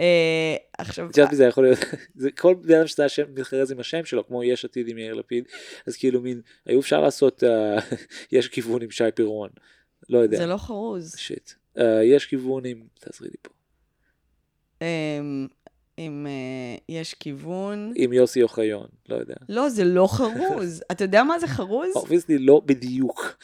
אה, עכשיו, את יודעת מי זה יכול להיות, זה כל בן אדם שזה השם מתחרז עם השם שלו, כמו יש עתיד עם יאיר לפיד, אז כאילו מין, היו אפשר לעשות, אה, יש כיוון עם שי פירון, לא יודע, זה לא חרוז. שיט. אה, יש כיוון עם, תעזרי לי פה, אמ, אם אה, יש כיוון... עם יוסי אוחיון, לא יודע. לא, זה לא חרוז. אתה יודע מה זה חרוז? obviously לא בדיוק.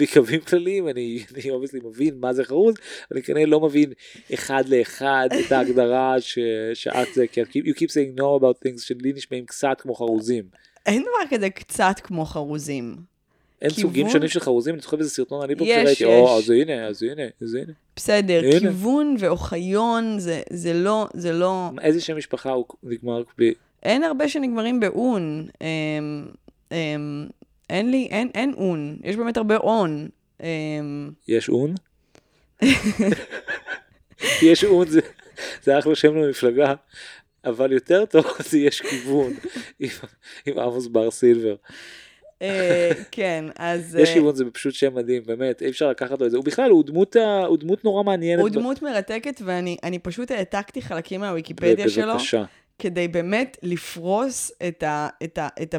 בקווים כלליים אני אני obviously מבין מה זה חרוז, אני כנראה לא מבין אחד לאחד את ההגדרה ש- שאת זה, כי you keep saying no about things שלי נשמעים קצת כמו חרוזים. אין דבר כזה קצת כמו חרוזים. אין כיוון? סוגים שונים של חרוזים, אני זוכר באיזה סרטון אני פה יש. או, אז הנה, אז הנה, אז הנה. בסדר, הנה. כיוון ואוחיון זה, זה לא, זה לא, איזה שם משפחה הוא נגמר ב... אין הרבה שנגמרים באון. אמ, אמ, אין לי, אין, אין און, יש באמת הרבה און. אמ, יש און? יש און זה, זה אחלה שם למפלגה, אבל יותר טוב זה יש כיוון עם, עם עמוס בר סילבר. אה, כן, אז... יש אה, כיוון זה פשוט שם מדהים, באמת, אי אפשר לקחת לו את זה. הוא בכלל, הוא דמות, הוא דמות נורא מעניינת. הוא דמות מרתקת, ואני אני פשוט העתקתי חלקים מהוויקיפדיה שלו, בבקשה. כדי באמת לפרוס את, ה, את, ה, את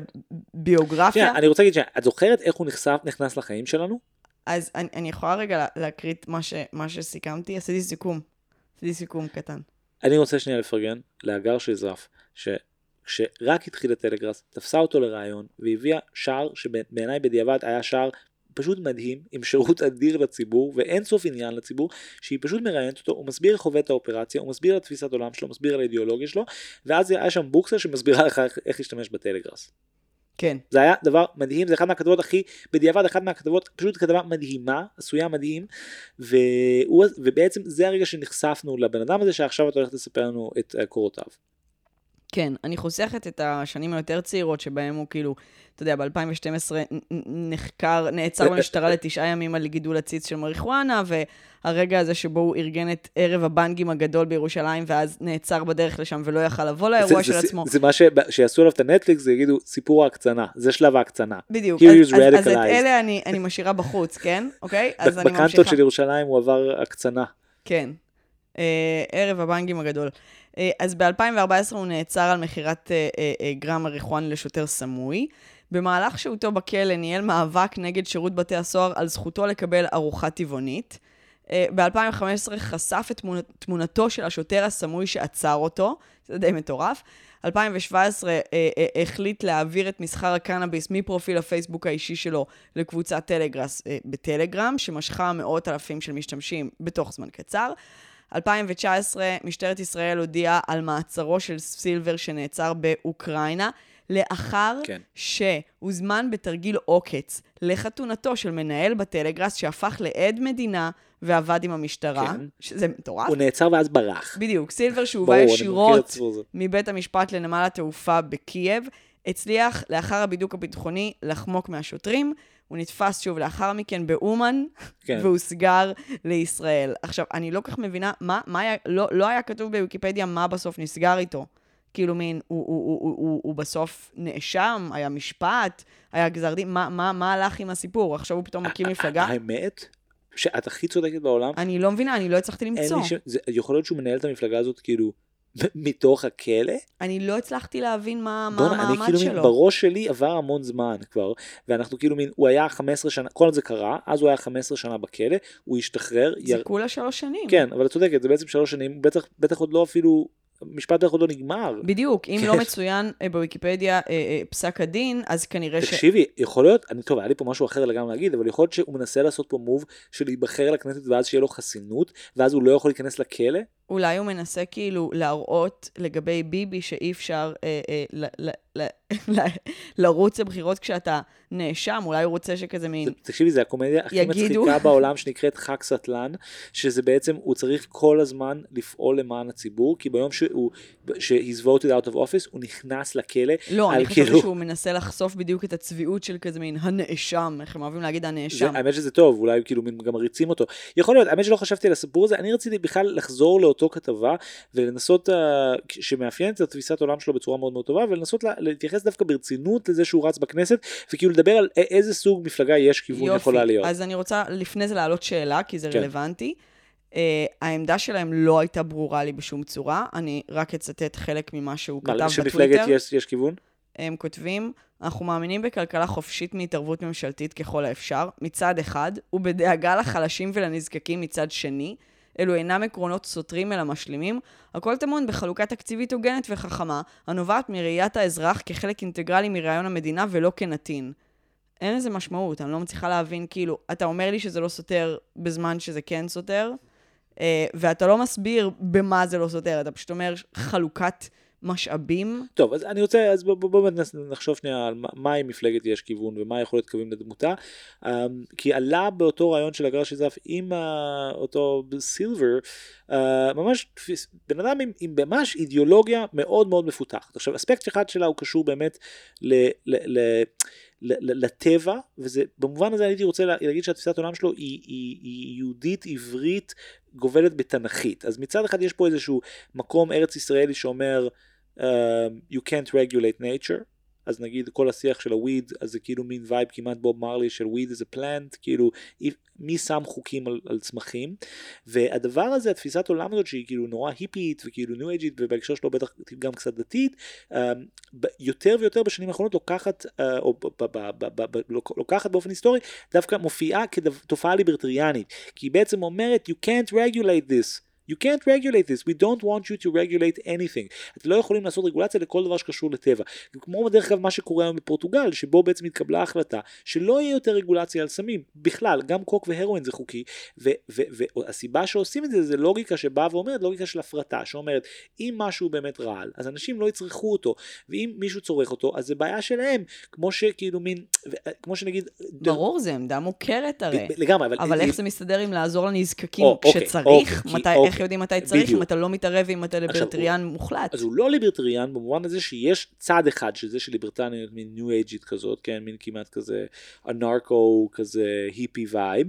הביוגרפיה. שנייה, אני רוצה להגיד שאת זוכרת איך הוא נחשף, נכנס לחיים שלנו? אז אני, אני יכולה רגע לה- להקריא את מה, ש, מה שסיכמתי? עשיתי סיכום. עשיתי סיכום קטן. אני רוצה שנייה לפרגן להגר שזרף, שכשרק התחיל הטלגראס, תפסה אותו לראיון והביאה שער שבעיניי בדיעבד היה שער פשוט מדהים, עם שירות אדיר לציבור ואין סוף עניין לציבור, שהיא פשוט מראיינת אותו, הוא מסביר איך עובד את האופרציה, הוא מסביר על תפיסת עולם שלו, מסביר על האידיאולוגיה שלו, ואז היה שם בוקסה שמסבירה לך איך, איך להשתמש בטלגראס. כן. זה היה דבר מדהים, זה אחת מהכתבות הכי, בדיעבד אחת מהכתבות, פשוט כתבה מדהימה, עשויה מדהים, והוא, ובעצם זה הרגע שנחשפנו לבן אדם הזה שעכשיו את הולכת לספר לנו את אה, קורותיו. כן, אני חוסכת את השנים היותר צעירות שבהם הוא כאילו, אתה יודע, ב-2012 נחקר, נעצר במשטרה לתשעה ימים על גידול עציץ של מריחואנה, והרגע הזה שבו הוא ארגן את ערב הבנגים הגדול בירושלים, ואז נעצר בדרך לשם ולא יכל לבוא לאירוע של עצמו. זה מה. שיעשו עליו את הנטפליקס, זה יגידו סיפור ההקצנה, זה שלב ההקצנה. בדיוק, אז, את. אלה אני, משאירה בחוץ, כן? אוקיי? אז אני בקנטות ממשיכה. של ירושלים הוא עבר הקצנה. כן. אה, ערב הבנקים הגדול. אה, אז ב-2014 הוא נעצר על מכירת אה, אה, אה, גרם מריחואנה לשוטר סמוי. במהלך שהותו בכלא ניהל מאבק נגד שירות בתי הסוהר על זכותו לקבל ארוחה טבעונית. אה, ב-2015 חשף את תמונ- תמונתו של השוטר הסמוי שעצר אותו, זה די מטורף. 2017 אה, אה, החליט להעביר את מסחר הקנאביס מפרופיל הפייסבוק האישי שלו לקבוצת טלגרס אה, בטלגרם, שמשכה מאות אלפים של משתמשים בתוך זמן קצר. 2019, משטרת ישראל הודיעה על מעצרו של סילבר שנעצר באוקראינה, לאחר כן. שהוזמן בתרגיל עוקץ לחתונתו של מנהל בטלגרס שהפך לעד מדינה ועבד עם המשטרה, כן. שזה מטורף. הוא נעצר ואז ברח. בדיוק, סילבר שהובא ישירות. מבית המשפט לנמל התעופה בקייב, הצליח לאחר הבידוק הביטחוני לחמוק מהשוטרים. הוא נתפס שוב לאחר מכן באומן, כן. והוסגר לישראל. עכשיו, אני לא כל כך מבינה, מה, מה היה, לא, לא היה כתוב בוויקיפדיה מה בסוף נסגר איתו. כאילו מין, הוא, הוא, הוא, הוא, הוא, הוא בסוף נאשם, היה משפט, היה גזר דין, מה, מה, מה הלך עם הסיפור? עכשיו הוא פתאום מקים מפלגה? האמת, שאת הכי צודקת בעולם, אני לא מבינה, אני לא הצלחתי למצוא. ש... זה, יכול להיות שהוא מנהל את המפלגה הזאת כאילו מתוך הכלא? אני לא הצלחתי להבין מה, מה בואנה, אני המעמד כאילו מין, שלו. בראש שלי עבר המון זמן כבר, ואנחנו כאילו מין, הוא היה 15 שנה, כל זה קרה, אז הוא היה 15 שנה בכלא, הוא השתחרר, זה יר... כולה שלוש שנים. כן, אבל את צודקת, זה בעצם שלוש שנים, בטח, בטח עוד לא אפילו, המשפט בטח עוד לא נגמר. בדיוק, אם כן. לא מצוין אה, בוויקיפדיה אה, אה, פסק הדין, אז כנראה ש... תקשיבי, יכול להיות, אני טוב, היה לי פה משהו אחר לגמרי להגיד, אבל יכול להיות שהוא מנסה לעשות פה מוב של להיבחר לכנסת ואז שיהיה לו חסינות, ואז הוא לא יכול להיכנס לכלא? אולי הוא מנסה כאילו להראות לגבי ביבי שאי אפשר אה, אה, ל, ל, ל, ל, לרוץ לבחירות כשאתה נאשם, אולי הוא רוצה שכזה מין... תקשיבי, זה הקומדיה הכי יגידו. מצחיקה בעולם שנקראת חג סטלן, שזה בעצם, הוא צריך כל הזמן לפעול למען הציבור, כי ביום שהוא, ש-he's voted out of office, הוא נכנס לכלא. לא, אני חשבתי כאילו- שהוא מנסה לחשוף בדיוק את הצביעות של כזה מין הנאשם, איך הם אוהבים להגיד הנאשם. האמת שזה טוב, אולי כאילו גם מריצים אותו. יכול להיות, האמת שלא חשבתי על הסיפור הזה, אני רציתי בכלל לחזור לאותו כתבה ולנסות, uh, שמאפיינת את תפיסת העולם שלו בצורה מאוד מאוד טובה, ולנסות לה, להתייחס דווקא ברצינות לזה שהוא רץ בכנסת, וכאילו לדבר על איזה סוג מפלגה יש כיוון יכולה להיות. אז אני רוצה לפני זה להעלות שאלה, כי זה כן. רלוונטי. Uh, העמדה שלהם לא הייתה ברורה לי בשום צורה, אני רק אצטט חלק ממה שהוא כתב שמפלגת בטוויטר. יש, יש כיוון? הם כותבים, אנחנו מאמינים בכלכלה חופשית מהתערבות ממשלתית ככל האפשר, מצד אחד, ובדאגה לחלשים ולנזקקים מצד שני. אלו אינם עקרונות סותרים אלא משלימים. הכל טמון בחלוקה תקציבית הוגנת וחכמה, הנובעת מראיית האזרח כחלק אינטגרלי מרעיון המדינה ולא כנתין. אין לזה משמעות, אני לא מצליחה להבין, כאילו, אתה אומר לי שזה לא סותר בזמן שזה כן סותר, אה, ואתה לא מסביר במה זה לא סותר, אתה פשוט אומר חלוקת משאבים. טוב, אז אני רוצה, אז בואו בוא, בוא נחשוב שנייה על מה- מהי מפלגת יש כיוון ומה יכול להיות קווים לדמותה. Um, כי עלה באותו רעיון של הגר שזף עם uh, אותו סילבר, uh, ממש בן אדם עם, עם ממש אידיאולוגיה מאוד מאוד מפותחת. עכשיו, אספקט אחד שלה הוא קשור באמת ל ל- ל- לטבע, וזה, במובן הזה הייתי רוצה לה- להגיד שהתפיסת העולם שלו היא, היא, היא יהודית, עברית, גובלת בתנ"כית. אז מצד אחד יש פה איזשהו מקום ארץ ישראלי שאומר, um, you can't regulate nature. אז נגיד כל השיח של הוויד, אז זה כאילו מין vibe כמעט בוב מרלי של it's a plant, כאילו מי שם חוקים על, על צמחים, והדבר הזה, התפיסת עולם הזאת שהיא כאילו נורא היפית וכאילו ניו אייג'ית ובהקשר שלו בטח גם קצת דתית, ב- יותר ויותר בשנים האחרונות לוקחת, אה, או לוקחת באופן היסטורי, דווקא מופיעה כתופעה ליברטריאנית, כי היא בעצם אומרת you can't regulate this. You can't regulate this, we don't want you to regulate anything. אתם לא יכולים לעשות רגולציה לכל דבר שקשור לטבע. כמו בדרך כלל מה שקורה היום בפורטוגל, שבו בעצם התקבלה החלטה שלא יהיה יותר רגולציה על סמים. בכלל, גם קוק והרואין זה חוקי, והסיבה שעושים את זה זה לוגיקה שבאה ואומרת, לוגיקה של הפרטה, שאומרת, אם משהו באמת רעל, אז אנשים לא יצרכו אותו, ואם מישהו צורך אותו, אז זה בעיה שלהם, כמו שכאילו מין, ו- כמו שנגיד... ברור, זו עמדה מוכרת הרי. לגמרי, אבל... אבל איך זה מסתדר עם לעזור לנזקקים או, אוקיי, כשצריך? אוקיי, מתי, אוקיי, איך יודעים מתי צריך, אם בדיוק. אתה לא מתערב ואם אתה ליברטריאן מוחלט? אז הוא לא ליברטריאן במובן הזה שיש צד אחד שזה של ליברטריאניות מין ניו אייג'ית כזאת, כן, מין כמעט כזה אנרקו כזה היפי vibe,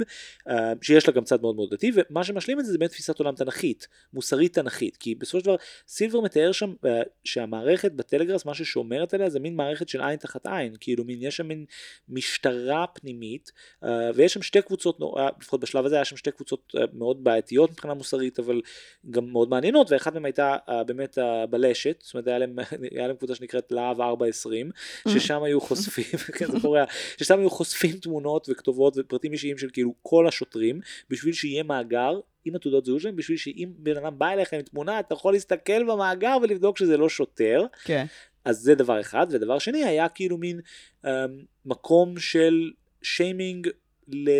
אה, שיש לה גם צד מאוד מאוד דתי, ומה שמשלים את זה זה באמת תפיסת עולם תנכית, מוסרית תנכית, כי בסופו של דבר סילבר מתאר שם אה, שהמערכת בטלגראס, מה ששומרת עליה זה מין מערכת של עין תחת עין, כאילו מין, יש שם מין משטרה פנימית, אה, ויש שם שתי קבוצות, לפחות בשלב הזה היה שם שתי קבוצות מאוד בעייתיות מבחינה מוסרית, אבל גם מאוד מעניינות, ואחת מהן הייתה אה, באמת אה, בלשת, זאת אומרת היה להם, היה להם קבוצה שנקראת להב 420, ששם היו חושפים, כן זה קורה, ששם היו חושפים תמונות וכתובות ופרטים אישיים של כאילו כל השוטרים, בשביל שיהיה מאגר עם התעודות זהות שלהם, בשביל שאם בן אדם בא אליך עם תמונה, אתה יכול להסתכל במאגר ולבדוק שזה לא שוטר. כן. אז זה דבר אחד, ודבר שני היה כאילו מין um, מקום של שיימינג ל...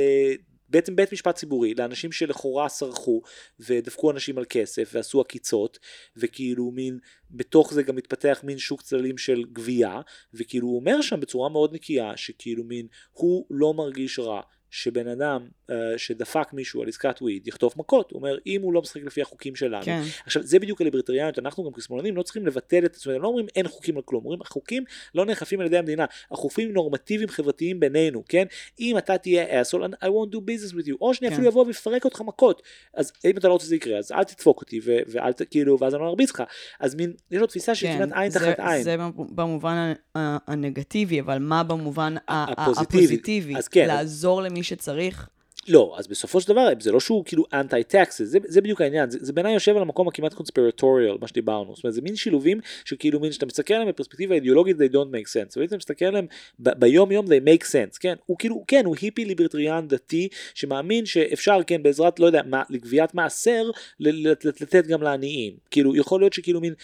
בעצם בית משפט ציבורי לאנשים שלכאורה סרחו ודפקו אנשים על כסף ועשו עקיצות וכאילו מין בתוך זה גם מתפתח מין שוק צללים של גבייה וכאילו הוא אומר שם בצורה מאוד נקייה שכאילו מין הוא לא מרגיש רע שבן אדם שדפק מישהו על עסקת וויד יחטוף מכות, הוא אומר אם הוא לא משחק לפי החוקים שלנו. כן. עכשיו זה בדיוק הליברטריאניות, אנחנו גם כשמאלנים לא צריכים לבטל את, הם לא אומרים אין חוקים על כלום, אומרים החוקים לא נאכפים על ידי המדינה, החוקים נורמטיביים חברתיים בינינו, כן? אם אתה תהיה אסול, I won't do business with you, או שאני כן. אפילו אבוא ויפרק אותך מכות, אז אם אתה לא רוצה שזה יקרה, אז אל תדפוק אותי, ו- ואל ת, כאילו, ואז אני לא ארביץ לך, אז מין, יש לו תפיסה של כמעט עין כן, זה- תחת עין. זה במובן הנגטיבי, אבל מה במובן הפוזיטיבי. הפוזיטיבי? אז כן. לעזור למי שצריך? לא, אז בסופו של דבר זה לא שהוא כאילו אנטי טקסס, זה, זה בדיוק העניין, זה, זה בעיניי יושב על המקום הכמעט קונספירטוריאל, מה שדיברנו, זאת אומרת זה מין שילובים שכאילו מין שאתה מסתכל עליהם בפרספקטיבה אידיאולוגית they don't make sense, ואם אתה מסתכל עליהם ב- ביום יום they make sense, כן, הוא כאילו, כן, הוא היפי ליברטריאן דתי שמאמין שאפשר, כן, בעזרת, לא יודע, מה, לגביית מעשר, לתת גם לעניים, כאילו יכול להיות שכאילו מין,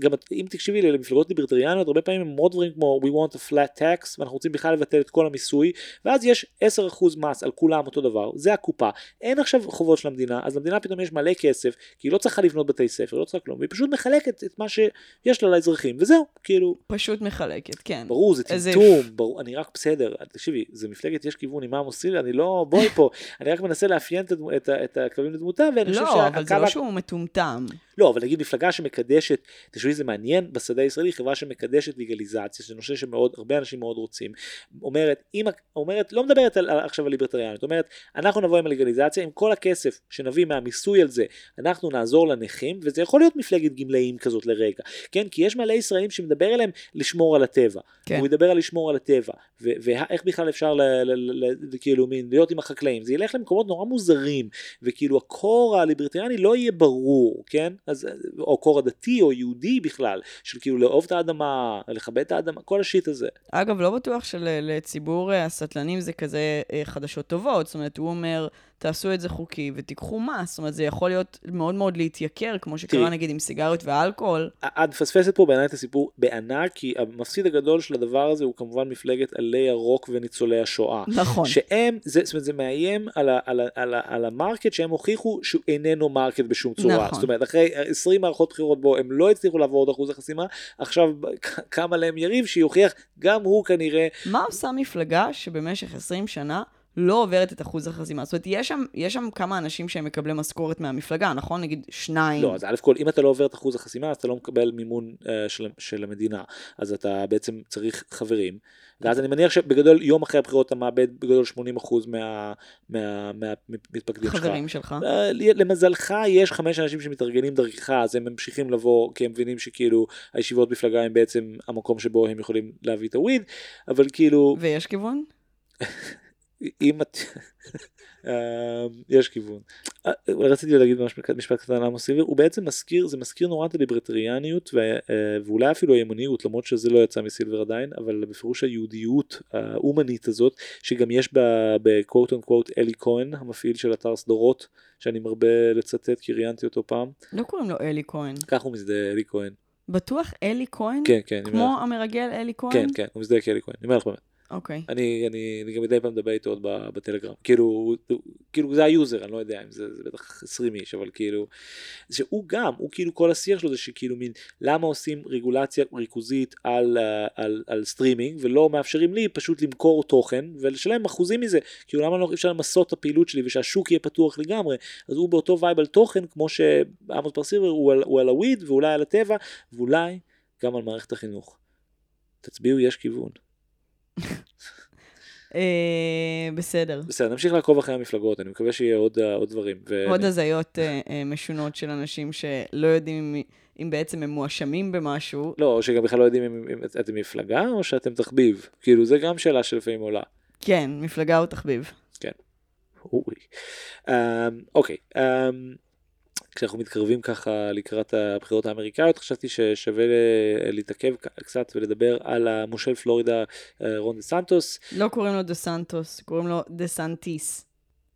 גם אם תקשיבי למפלגות ליברטריאניות, הרבה פעמים הם מאוד דברים כמו we want a flat tax, ואנחנו רוצים בכלל לבטל את כל המיסוי, ואז יש 10% מס על כולם אותו דבר, זה הקופה, אין עכשיו חובות של המדינה, אז למדינה פתאום יש מלא כסף, כי היא לא צריכה לבנות בתי ספר, לא צריכה כלום, והיא פשוט מחלקת את מה שיש לה לאזרחים, וזהו, כאילו, פשוט מחלקת, כן. ברור, זה טמטום, ברור, אני רק בסדר, תקשיבי, זה מפלגת יש כיוון עם עמוס סילר, אני לא, בואי פה, אני רק מנסה לאפיין את, את, את הכלבים לדמותה, ואני חושב לא, אבל זה שהקו לא שהוא מטומטם. לא, אבל נגיד מפלגה שמקדשת, תשמעי זה מעניין, בשדה הישראלי חברה שמקדשת לגליזציה, שזה נושא שמאוד, הרבה אנשים מאוד רוצים, אומרת, אם, אומרת, לא מדברת על, עכשיו על ליברטריאנית, אומרת, אנחנו נבוא עם הלגליזציה, עם כל הכסף שנביא מהמיסוי על זה, אנחנו נעזור לנכים, וזה יכול להיות מפלגת גמלאים כזאת לרגע, כן? כי יש מלא ישראלים שמדבר אליהם לשמור על הטבע, כן. הוא ידבר על לשמור על הטבע, ואיך בכלל אפשר כאילו מין להיות עם החקלאים, זה ילך למקומות נורא מוזרים, וכאילו ה core הליברטריאני לא יהיה ברור, כן? אז, או core הדתי או יהודי בכלל, של כאילו לאהוב את האדמה, לכבד את האדמה, כל ה shit הזה. אגב, לא בטוח שלציבור אה, הסטלנים זה כזה אה, חדשות טובות. זאת אומרת, הוא אומר, תעשו את זה חוקי ותיקחו מס. זאת אומרת, זה יכול להיות מאוד מאוד להתייקר, כמו שקרה. נגיד עם סיגריות ואלכוהול. את מפספסת פה בעיניי את הסיפור בענק, כי המפסיד הגדול של הדבר הזה הוא כמובן מפלגת עלי ירוק וניצולי השואה. נכון. שהם, זה, זאת אומרת, זה מאיים על, ה, על, ה, על, ה, על ה market שהם הוכיחו שהוא איננו market בשום צורה. נכון. זאת אומרת, אחרי 20 מערכות בחירות בו הם לא הצליחו לעבור את אחוז החסימה, עכשיו קם עליהם יריב שיוכיח גם הוא כנראה, מה עושה מפלגה שבמשך 20 שנה לא עוברת את אחוז החסימה. זאת אומרת, יש שם, יש שם כמה אנשים שהם מקבלי משכורת מהמפלגה, נכון? נגיד שניים. לא, אז א' כל, אם אתה לא עובר את אחוז החסימה, אז אתה לא מקבל מימון uh, של, של המדינה. אז אתה בעצם צריך חברים. ואז אני מניח שבגדול, יום אחרי הבחירות אתה מאבד בגדול 80% מה, מה, מהמתפקדים שלך. חברים שלך. אה, למזלך יש חמש אנשים שמתארגנים דרכך, אז הם ממשיכים לבוא, כי הם מבינים שכאילו הישיבות מפלגה הם בעצם המקום שבו הם יכולים להביא את הוויד, אבל כאילו... ויש כיוון? אם את... אה, יש כיוון. אה, רציתי להגיד משפט קטן על עמוס סילבר, הוא בעצם מזכיר, זה מזכיר נורא את הליברטריאניות אה, ואולי אפילו הימוניות, למרות שזה לא יצא מסילבר עדיין, אבל בפירוש היהודיות האומנית הזאת, שגם יש בקוואט און קוואט אלי כהן, המפעיל של אתר סדרות, שאני מרבה לצטט כי ראיינתי אותו פעם. לא קוראים לו אלי כהן. כך הוא מזדהה, אלי כהן. בטוח אלי כהן? כן, כן. כמו המרגל אלי כהן? כן, כן, הוא מזדהה כאלי כהן, אני אומר לך באמת. אוקיי. אני, אני, אני גם מדי פעם מדבר איתו עוד בטלגרם, כאילו, כאילו זה ה user, אני לא יודע אם זה, זה בטח 20 איש, אבל כאילו, שהוא גם, הוא כאילו כל השיח שלו זה שכאילו מין, למה עושים רגולציה ריכוזית על, על, על, על סטרימינג ולא מאפשרים לי פשוט למכור תוכן ולשלם אחוזים מזה, כאילו למה לא אפשר למסות את הפעילות שלי ושהשוק יהיה פתוח לגמרי, אז הוא באותו vibe על תוכן כמו שעמוס סילבר הוא הוא על ה weed ואולי על הטבע ואולי גם על מערכת החינוך. תצביעו יש כיוון. אה, בסדר. בסדר, נמשיך לעקוב אחרי המפלגות, אני מקווה שיהיה עוד, אה, עוד דברים. עוד הזיות אה, משונות של אנשים שלא יודעים אם, אם בעצם הם מואשמים במשהו. לא, או שגם בכלל לא יודעים אם, אם אתם מפלגה או שאתם תחביב. כאילו, זה גם שאלה שלפעמים עולה. כן, מפלגה או תחביב. כן. אוי. אמ, אוקיי. אמ, כשאנחנו מתקרבים ככה לקראת הבחירות האמריקאיות, חשבתי ששווה להתעכב קצת ולדבר על המושל פלורידה אה, רון דה סנטוס. לא קוראים לו דה סנטוס, קוראים לו דה סנטיס.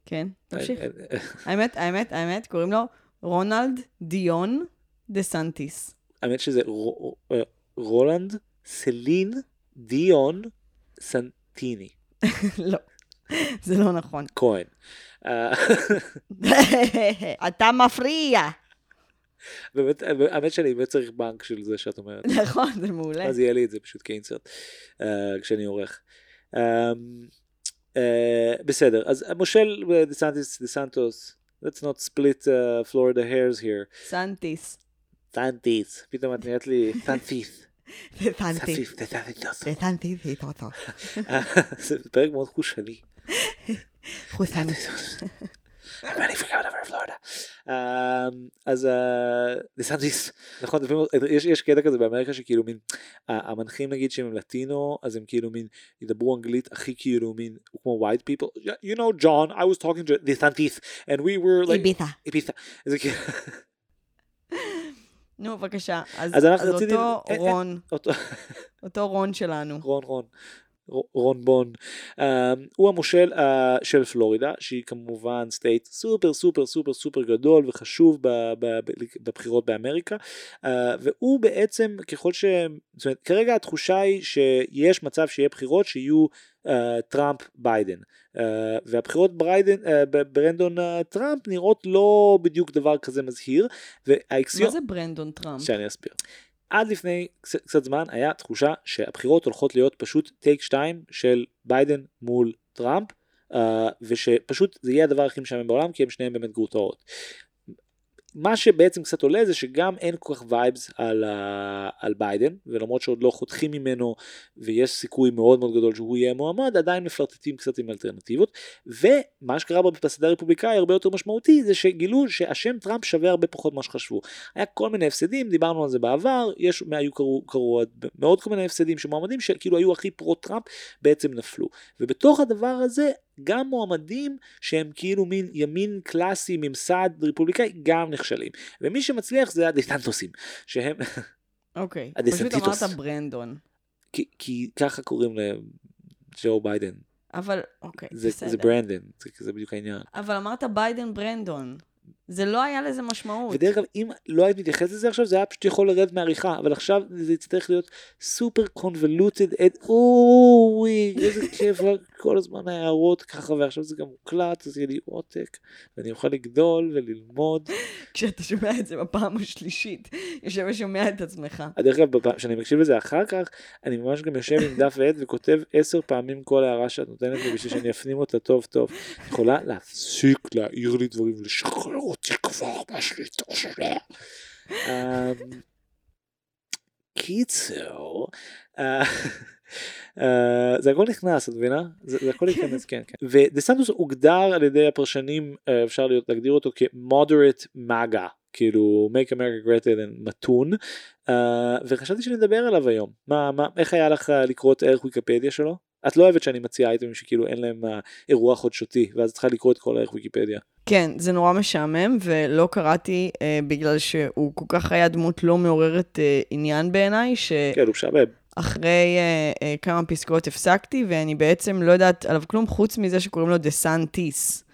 כן, תמשיך. אה, אה, האמת, האמת, האמת, קוראים לו רונלד דיון דה סנטיס. האמת שזה רולנד סלין דיון סנטיני. לא, זה לא נכון. כהן. אתה מפריע. באמת, האמת שאני באמת צריך בנק של זה שאת אומרת. נכון, זה מעולה. אז יהיה לי את זה פשוט כ insert, אה, כשאני עורך. אמ, אה, בסדר, אז מושל דה סנטיס, דה סנטוס, let's not split Florida hairs here. סנטיס. סנטיס, פתאום את נראית לי סנטיס. סנטיס. סנטיס. זה פרק מאוד חושני. חוסן. I'm ready for whatever Florida. אז דיסנטיס, נכון, יש קטע כזה באמריקה שכאילו מין, המנחים נגיד שהם לטינו, אז הם כאילו מין ידברו אנגלית הכי כאילו מין, כמו white people, you know John, I was talking to DeSantis, and we were like, איביתה. איביתה. נו, בבקשה. אז אותו רון, אותו רון שלנו. רון רון. רון בון, אה, הוא המושל אה, של פלורידה שהיא כמובן state סופר סופר סופר סופר גדול וחשוב בבחירות באמריקה אה, והוא בעצם ככל ש... זאת אומרת, כרגע התחושה היא שיש מצב שיהיה בחירות שיהיו אה, טראמפ ביידן אה, והבחירות בריידן, uh, ברנדון אה, טראמפ נראות לא בדיוק דבר כזה מזהיר. והאקסיון... מה זה ברנדון טראמפ? שאני אסביר. עד לפני קצת זמן היה תחושה שהבחירות הולכות להיות פשוט take 2 של ביידן מול טראמפ אה, ושפשוט זה יהיה הדבר הכי משעמם בעולם כי הם שניהם באמת גרוטאות. מה שבעצם קצת עולה זה שגם אין כל כך vibes על. על ביידן ולמרות שעוד לא חותכים ממנו ויש סיכוי מאוד מאוד גדול שהוא יהיה מועמד עדיין מפלרטטים קצת עם אלטרנטיבות ומה שקרה בשדה הרפובליקאי הרבה יותר משמעותי זה שגילו שהשם טראמפ שווה הרבה פחות ממה שחשבו. היה כל מיני הפסדים דיברנו על זה בעבר יש היו קרו, קרו מאוד כל מיני הפסדים שמועמדים שכאילו היו הכי פרו טראמפ בעצם נפלו ובתוך הדבר הזה גם מועמדים שהם כאילו מין ימין קלאסי ממסד רפובליקאי גם נכשלים. ומי שמצליח זה הדיסנטוסים שהם אוקיי okay, פשוט אמרת ברנדון. כי, כי ככה קוראים לג'ו ביידן. אבל אוקיי זה, בסדר. זה ברנדון זה, זה בדיוק העניין. אבל אמרת ביידן ברנדון. זה לא היה לזה משמעות. ודרך אגב, אם לא היית מתייחסת לזה עכשיו, זה היה פשוט יכול לרדת בעריכה, אבל עכשיו זה יצטרך להיות super convoluted, אוי, איזה כיף, כל הזמן ההערות ככה, ועכשיו זה גם מוקלט, אז יהיה לי עותק, ואני אוכל לגדול וללמוד. כשאתה שומע את זה בפעם השלישית, יושב ושומע את עצמך. דרך אגב, כשאני מקשיב לזה אחר כך, אני ממש גם יושב עם דף ועט וכותב עשר פעמים כל הערה שאת נותנת לי בשביל שאני אפנים אותה טוב טוב. את יכולה להפסיק להעיר לי דברים ולשחרר אותי כבר מהשליטה שלה. אמ, קיצור, אה, אה, זה הכל נכנס, את מבינה? זה זה הכל ייכנס, כן, כן. ודה סנטוס הוגדר על ידי הפרשנים, אה, אפשר להיות- להגדיר אותו כ-moderate MAGA, כאילו make America great again מתון, אה, וחשבתי שנדבר עליו היום. מה, מה, איך היה לך אה, לקרוא את ערך ויקיפדיה שלו? את לא אוהבת שאני מציע אייטמים שכאילו אין להם אה, אירוע חדשותי, ואז צריכה לקרוא את כל ערך ויקיפדיה. כן, זה נורא משעמם, ולא קראתי אה, בגלל שהוא כל כך היה דמות לא מעוררת אה, עניין בעיניי, ש... כן, הוא משעמם. אחרי אה, אה, כמה פסקאות הפסקתי, ואני בעצם לא יודעת עליו כלום חוץ מזה שקוראים לו דה סנטיס,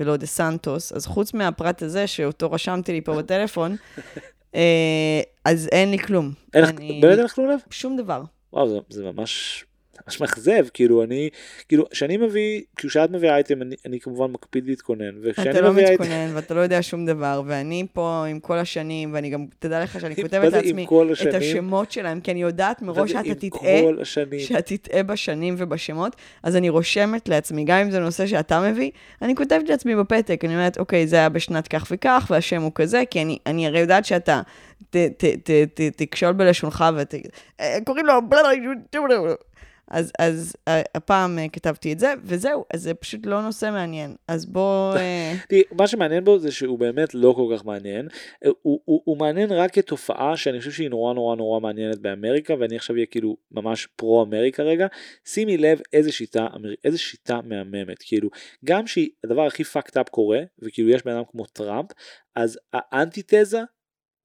ולא דה סנטוס. אז חוץ מהפרט הזה, שאותו רשמתי לי פה בטלפון, אה, אז אין לי כלום. אין לך, אני- באמת אין לך כלום לב? שום דבר. וואו, זה, זה ממש, ממש מאכזב, כאילו אני, כאילו, כשאני מביא, כאילו כשאת מביאה אייטם, אני, אני כמובן מקפיד להתכונן, וכשאני אתה לא מביא אייטם, מתכונן ואתה לא יודע שום דבר, ואני פה עם כל השנים, ואני גם, תדע לך שאני כותבת לעצמי את? השמות שלהם, כי אני יודעת מראש שאתה תטעה. שאת תטעה בשנים ובשמות, אז אני רושמת לעצמי, גם אם זה נושא שאתה מביא, אני כותבת לעצמי בפתק, אני אומרת, אוקיי, זה היה בשנת כך וכך, והשם הוא כזה, כי אני, אני הרי יודעת שאתה ת, ת, ת, ת, תקשול בלשונך ותגיד, "אה, קוראים לו... אז, אז אה, הפעם אה, כתבתי את זה, וזהו, אז זה פשוט לא נושא מעניין. אז בוא... אה, תראי, מה שמעניין בו זה שהוא באמת לא כל כך מעניין. הוא, הוא, הוא מעניין רק כתופעה שאני חושב שהיא נורא נורא נורא מעניינת באמריקה, ואני עכשיו אהיה כאילו ממש פרו אמריקה רגע. שימי לב איזה שיטה, איזה שיטה מהממת. כאילו, גם שהדבר הכי fucked up קורה, וכאילו יש בן אדם כמו טראמפ, אז האנטיתזה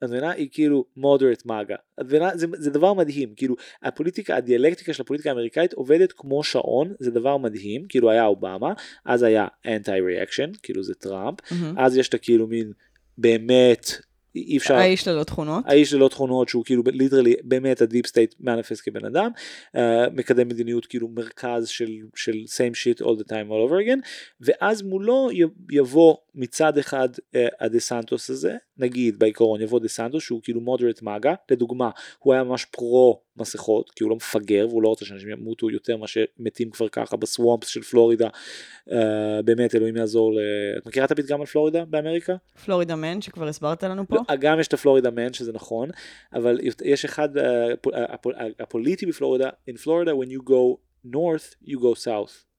את מבינה? היא כאילו moderate MAGA. את מבינה? זה, זה דבר מדהים. כאילו, הפוליטיקה, הדיאלקטיקה של הפוליטיקה האמריקאית עובדת כמו שעון, זה דבר מדהים. כאילו היה אובמה, אז היה anti-reaction, כאילו זה טראמפ, מהמם. אז יש את הכאילו מין באמת אי אפשר, האיש ללא תכונות. האיש ללא תכונות שהוא כאילו literally באמת ה deep state manifest כבן אדם, uh, מקדם מדיניות כאילו מרכז של, של same shit all the time all over again, ואז מולו יבוא מצד אחד uh, הדה סנטוס הזה, נגיד בעיקרון יבוא דה סנטוס שהוא כאילו moderate מגה, לדוגמה הוא היה ממש פרו מסכות כי הוא לא מפגר והוא לא רוצה שאנשים ימותו יותר מאשר מתים כבר ככה בסוואמפס של פלורידה, uh, באמת אלוהים יעזור, ל... את מכירה את הפתגם על פלורידה באמריקה? פלורידה מן, שכבר הסברת לנו פה. לא, גם יש את הפלורידה מן שזה נכון, אבל יש אחד הפ- הפוליטי בפלורידה, in Florida when you go north you go south.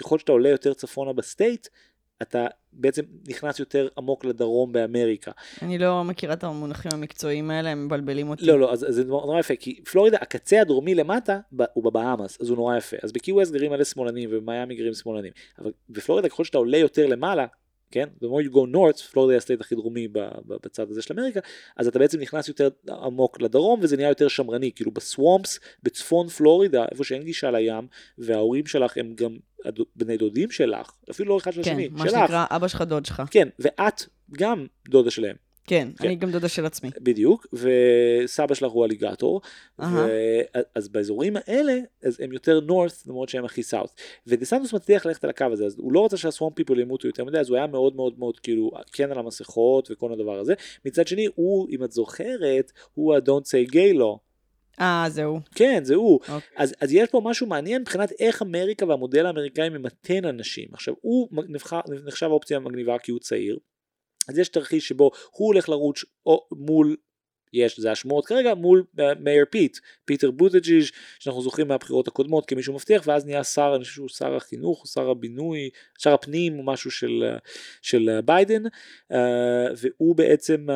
ככל שאתה עולה יותר צפונה ב state, אתה בעצם נכנס יותר עמוק לדרום באמריקה. אני לא מכירה את המונחים המקצועיים האלה, הם מבלבלים אותי. לא, לא, אז אז זה נורא נורא יפה, כי פלורידה, הקצה הדרומי למטה הוא בבהאמאס, אז הוא נורא יפה. אז ב-Keys גרים מלא שמאלנים ובמיאמי גרים שמאלנים. אבל בפלורידה, ככל שאתה עולה יותר למעלה, כן? the more you go north, פלורידה היא ה state הכי דרומי בצד הזה של אמריקה, אז אתה בעצם נכנס יותר עמוק לדרום וזה נהיה יותר שמרני, כאילו בסוואמפס, בצפון פלורידה, איפה שאין גישה לים, וההורים שלך הם גם בני דודים שלך, אפילו לא אחד של כן, השני, מה שלך. שנקרא אבא שלך דוד שלך. כן, ואת גם דודה שלהם. כן, כן. אני גם דודה של עצמי. בדיוק, וסבא שלך הוא אליגטור. ו... אז באזורים האלה, אז הם יותר נורת' למרות שהם הכי סאוט. ודסנטוס מצליח ללכת על הקו הזה, אז הוא לא רצה שהסוואם פיפול ימותו יותר מדי, אז הוא היה מאוד מאוד מאוד כאילו כן על המסכות וכל הדבר הזה. מצד שני, הוא, אם את זוכרת, הוא ה-Don't say gay law. אה, זהו. כן, זה הוא. אוקיי. אז, אז יש פה משהו מעניין מבחינת איך אמריקה והמודל האמריקאי ממתן אנשים. עכשיו, הוא נבחר, נחשב האופציה המגניבה כי הוא צעיר. אז יש תרחיש שבו הוא הולך לרוץ מול, יש, זה השמועות כרגע, מול אה, Mayor Pete, פיטר בוטג'יז, שאנחנו זוכרים מהבחירות הקודמות כמישהו מבטיח, ואז נהיה שר, אני חושב שהוא שר החינוך, שר הבינוי, שר הפנים, או משהו של, אה, של אה, ביידן, והוא בעצם...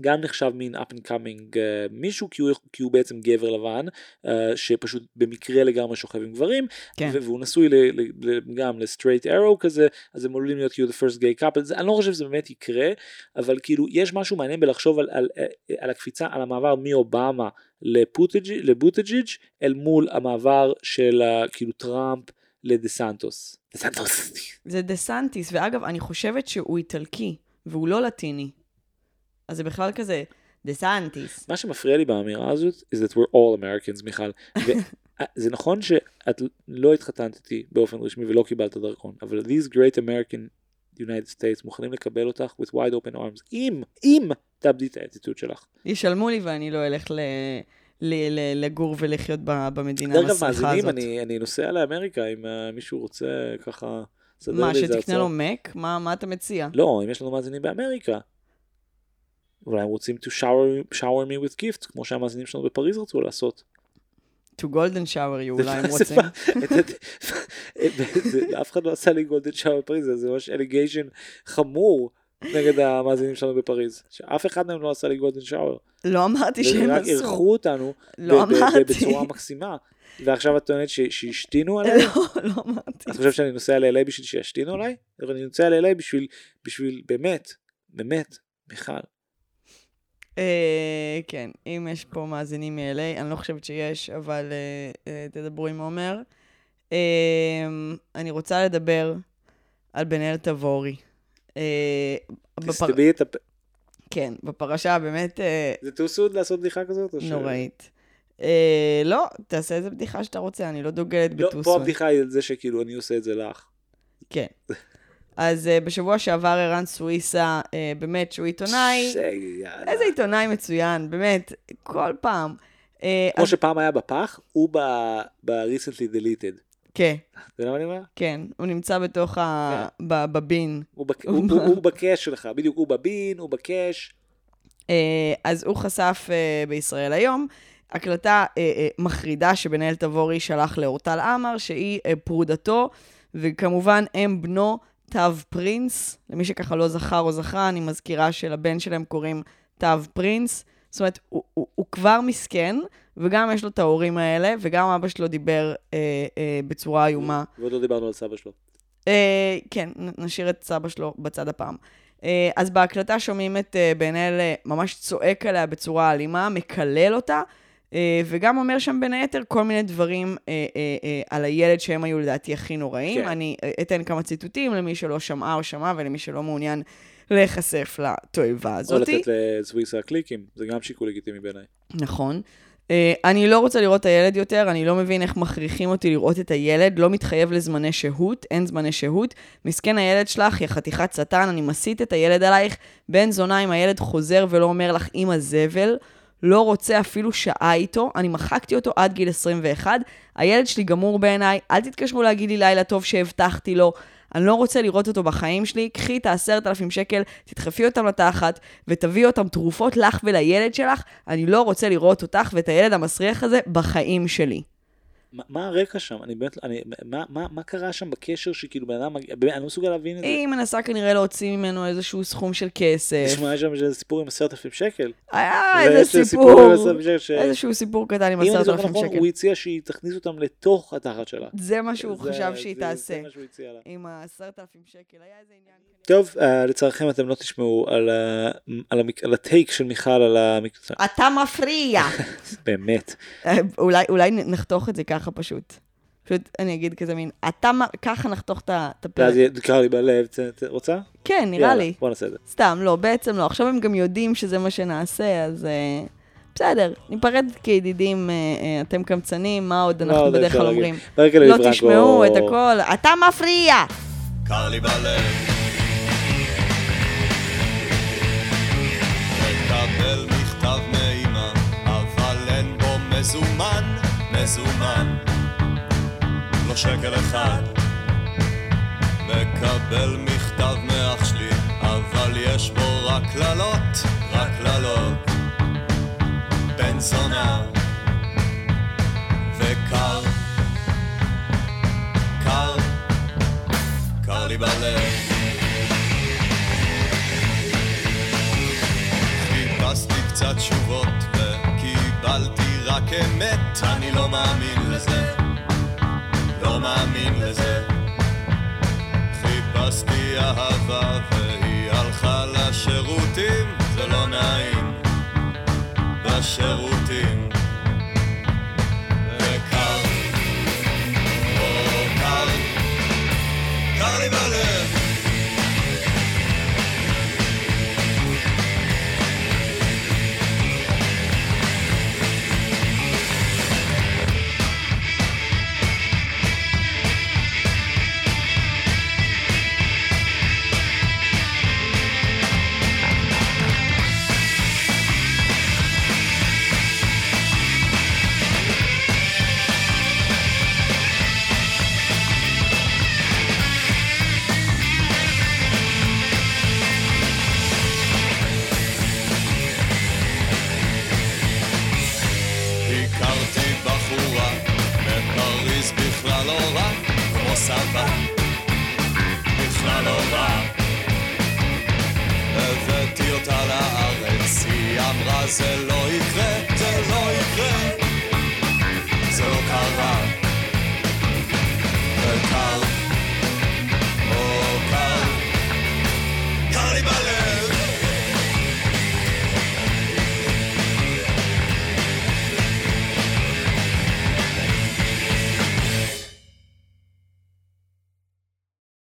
גם נחשב מין up and coming אה, מישהו כי הוא, כי הוא בעצם גבר לבן אה, שפשוט במקרה לגמרי שוכב עם גברים כן. והוא נשוי ל- ל- ל- גם ל straight arrow כזה אז הם עלולים להיות כאילו the first gay couple זה, אני לא חושב שזה באמת יקרה אבל כאילו יש משהו מעניין בלחשוב על, על, על, על הקפיצה על המעבר מאובמה לבוטג'יג' אל מול המעבר של כאילו טראמפ לדה סנטוס. דה סנטוס. זה דה סנטיס, ואגב, אני חושבת שהוא איטלקי. והוא לא לטיני. אז זה בכלל כזה, דה סנטיס. מה שמפריע לי באמירה הזאת is that we're all Americans מיכל. זה נכון שאת לא התחתנת איתי באופן רשמי ולא קיבלת דרכון אבל these great American United States מוכנים לקבל אותך with wide open arms אם אם תאבדי את האטיטוד שלך. ישלמו לי ואני לא אלך ל... ל- ל- לגור ולחיות במדינה דרך אגב המסריחה מאזינים הזאת. אני אני נוסע לאמריקה אם אה, מישהו רוצה ככה. מה, שתקנה. לו מק? מה מה אתה מציע? לא אם יש לנו מאזינים באמריקה. אולי הם רוצים to shower, shower me with gifts כמו שהמאזינים שלנו בפריז רצו לעשות. to golden shower you אולי הם רוצים. אף אחד לא עשה לי גולדן שאו בפריז זה ממש אליגיישן חמור נגד המאזינים שלנו בפריז שאף אחד מהם לא עשה לי גולדן שאואר. לא אמרתי שהם רק עשו. אירחו אותנו לא. בצורה מקסימה. ועכשיו את טוענת שהשתינו עליי? לא, לא אמרתי. את חושבת שאני נוסע ל-LA בשביל שישתינו עליי? אני נוסע ל-LA בשביל, בשביל באמת, באמת, מיכל. אה, כן, אם יש פה מאזינים מ-LA, אני לא חושבת שיש, אבל אה, אה, תדברו עם עומר. אני רוצה לדבר על בן-אל תבורי. אה, בפר- תסתמי את הפה. כן, בפרשה באמת זה too soon לעשות בדיחה כזאת? נוראית. לא, תעשה איזה בדיחה שאתה רוצה, אני לא דוגלת לא, בטוסון. פה הבדיחה היא על זה שכאילו אני עושה את זה לך. כן. אז uh, בשבוע שעבר ערן סוויסה, uh, באמת, שהוא עיתונאי, שיאללה. איזה עיתונאי מצוין, באמת, כל פעם. Uh, כמו אז, שפעם היה בפח, הוא ב-recently deleted. כן, אתה יודע מה אני אומר? כן, הוא נמצא בתוך ה... כן. ב- בבין. הוא בק- הוא- הוא- הוא בקאש שלך, בדיוק, הוא בבין, הוא בקאש. Uh, אז הוא חשף uh, בישראל היום הקלטה uh, uh, מחרידה שבנאל תבורי שלח לאורטל עמר, שהיא uh, פרודתו, וכמובן אם בנו תו פרינס. למי שככה לא זכר או זכרה, אני מזכירה שלבן שלהם קוראים תו פרינס. זאת אומרת, הוא, הוא, הוא כבר מסכן, וגם יש לו את ההורים האלה, וגם אבא שלו דיבר אה, אה, בצורה איומה. ועוד לא דיברנו על סבא שלו. אה, כן, נשאיר את סבא שלו בצד הפעם. אה, אז בהקלטה שומעים את אה, בן-אל אה, ממש צועק עליה בצורה אלימה, מקלל אותה, וגם אומר שם בין היתר כל מיני דברים אה, אה, אה, על הילד שהם היו לדעתי הכי נוראים. כן. אני אה, אתן כמה ציטוטים למי שלא שמעה או שמע ולמי שלא מעוניין להיחשף לתועבה או הזאתי. לתת לסוויסה קליקים, זה גם שיקול לגיטימי בעיניי. נכון. אני לא רוצה לראות את הילד יותר, אני לא מבין איך מכריחים אותי לראות את הילד, לא מתחייב לזמני שהות, אין זמני שהות. מסכן הילד שלך, יא חתיכת שטן, אני מסית את הילד עלייך, בן זונה אם הילד חוזר ולא אומר לך אמא זבל, לא רוצה אפילו שעה איתו, אני מחקתי אותו עד גיל 21, הילד שלי גמור בעיניי, אל תתקשרו להגיד לי לילה טוב שהבטחתי לו. אני לא רוצה לראות אותו בחיים שלי, קחי את העשרת אלפים שקל, תדחפי אותם לתחת, ותביאי אותם תרופות לך ולילד שלך, אני לא רוצה לראות אותך ואת הילד המסריח הזה בחיים שלי. מה- מה הרקע שם? אני באמת, אני, מה, מה, מה קרה שם בקשר שכאילו בן אדם, אני לא מסוגל להבין את זה. היא מנסה כנראה להוציא ממנו איזשהו סכום של כסף. תשמע, יש שם איזה סיפור עם עשרת אלפים שקל. היה איזה סיפור, שקל ש- איזשהו סיפור קטן עם עשרת אלפים נכון, שקל. הוא הציע שהיא תכניס אותם לתוך התחת שלה. זה מה שהוא זה- חשב שהיא תעשה. זה מה שהוא הציע לה. עם העשרת אלפים שקל, היה איזה עניין. טוב, אה, לצערכם אתם לא תשמעו על הטייק של מיכל על המקצוע. אתה מפריע. באמת. אה, אולי, אולי נחתוך את זה ככה פשוט. פשוט אני אגיד כזה מין, אתה, מ- ככה נחתוך את הפרק. ואז קר לי בלב, רוצה? כן, נראה יאללה, לי. בוא נעשה את זה. סתם, לא, בעצם לא. עכשיו הם גם יודעים שזה מה שנעשה, אז אה, בסדר, ניפרד כידידים, אה, אה, אתם קמצנים, מה עוד מה אנחנו עוד בדרך כלל? אומרים. לא תשמעו את הכל, אתה מפריע! קר לי בלב. מקבל מכתב מאמא, אבל אין בו מזומן, מזומן. לא שקל אחד. מקבל מכתב מאח שלי, אבל יש בו רק קללות, רק קללות. בן זונה וקר, קר, קר לי בלב. חיפשתי קצת תשובות וקיבלתי רק אמת, אני לא מאמין לזה, לא מאמין לזה. חיפשתי אהבה והיא הלכה לשירותים, זה לא נעים, בשירותים.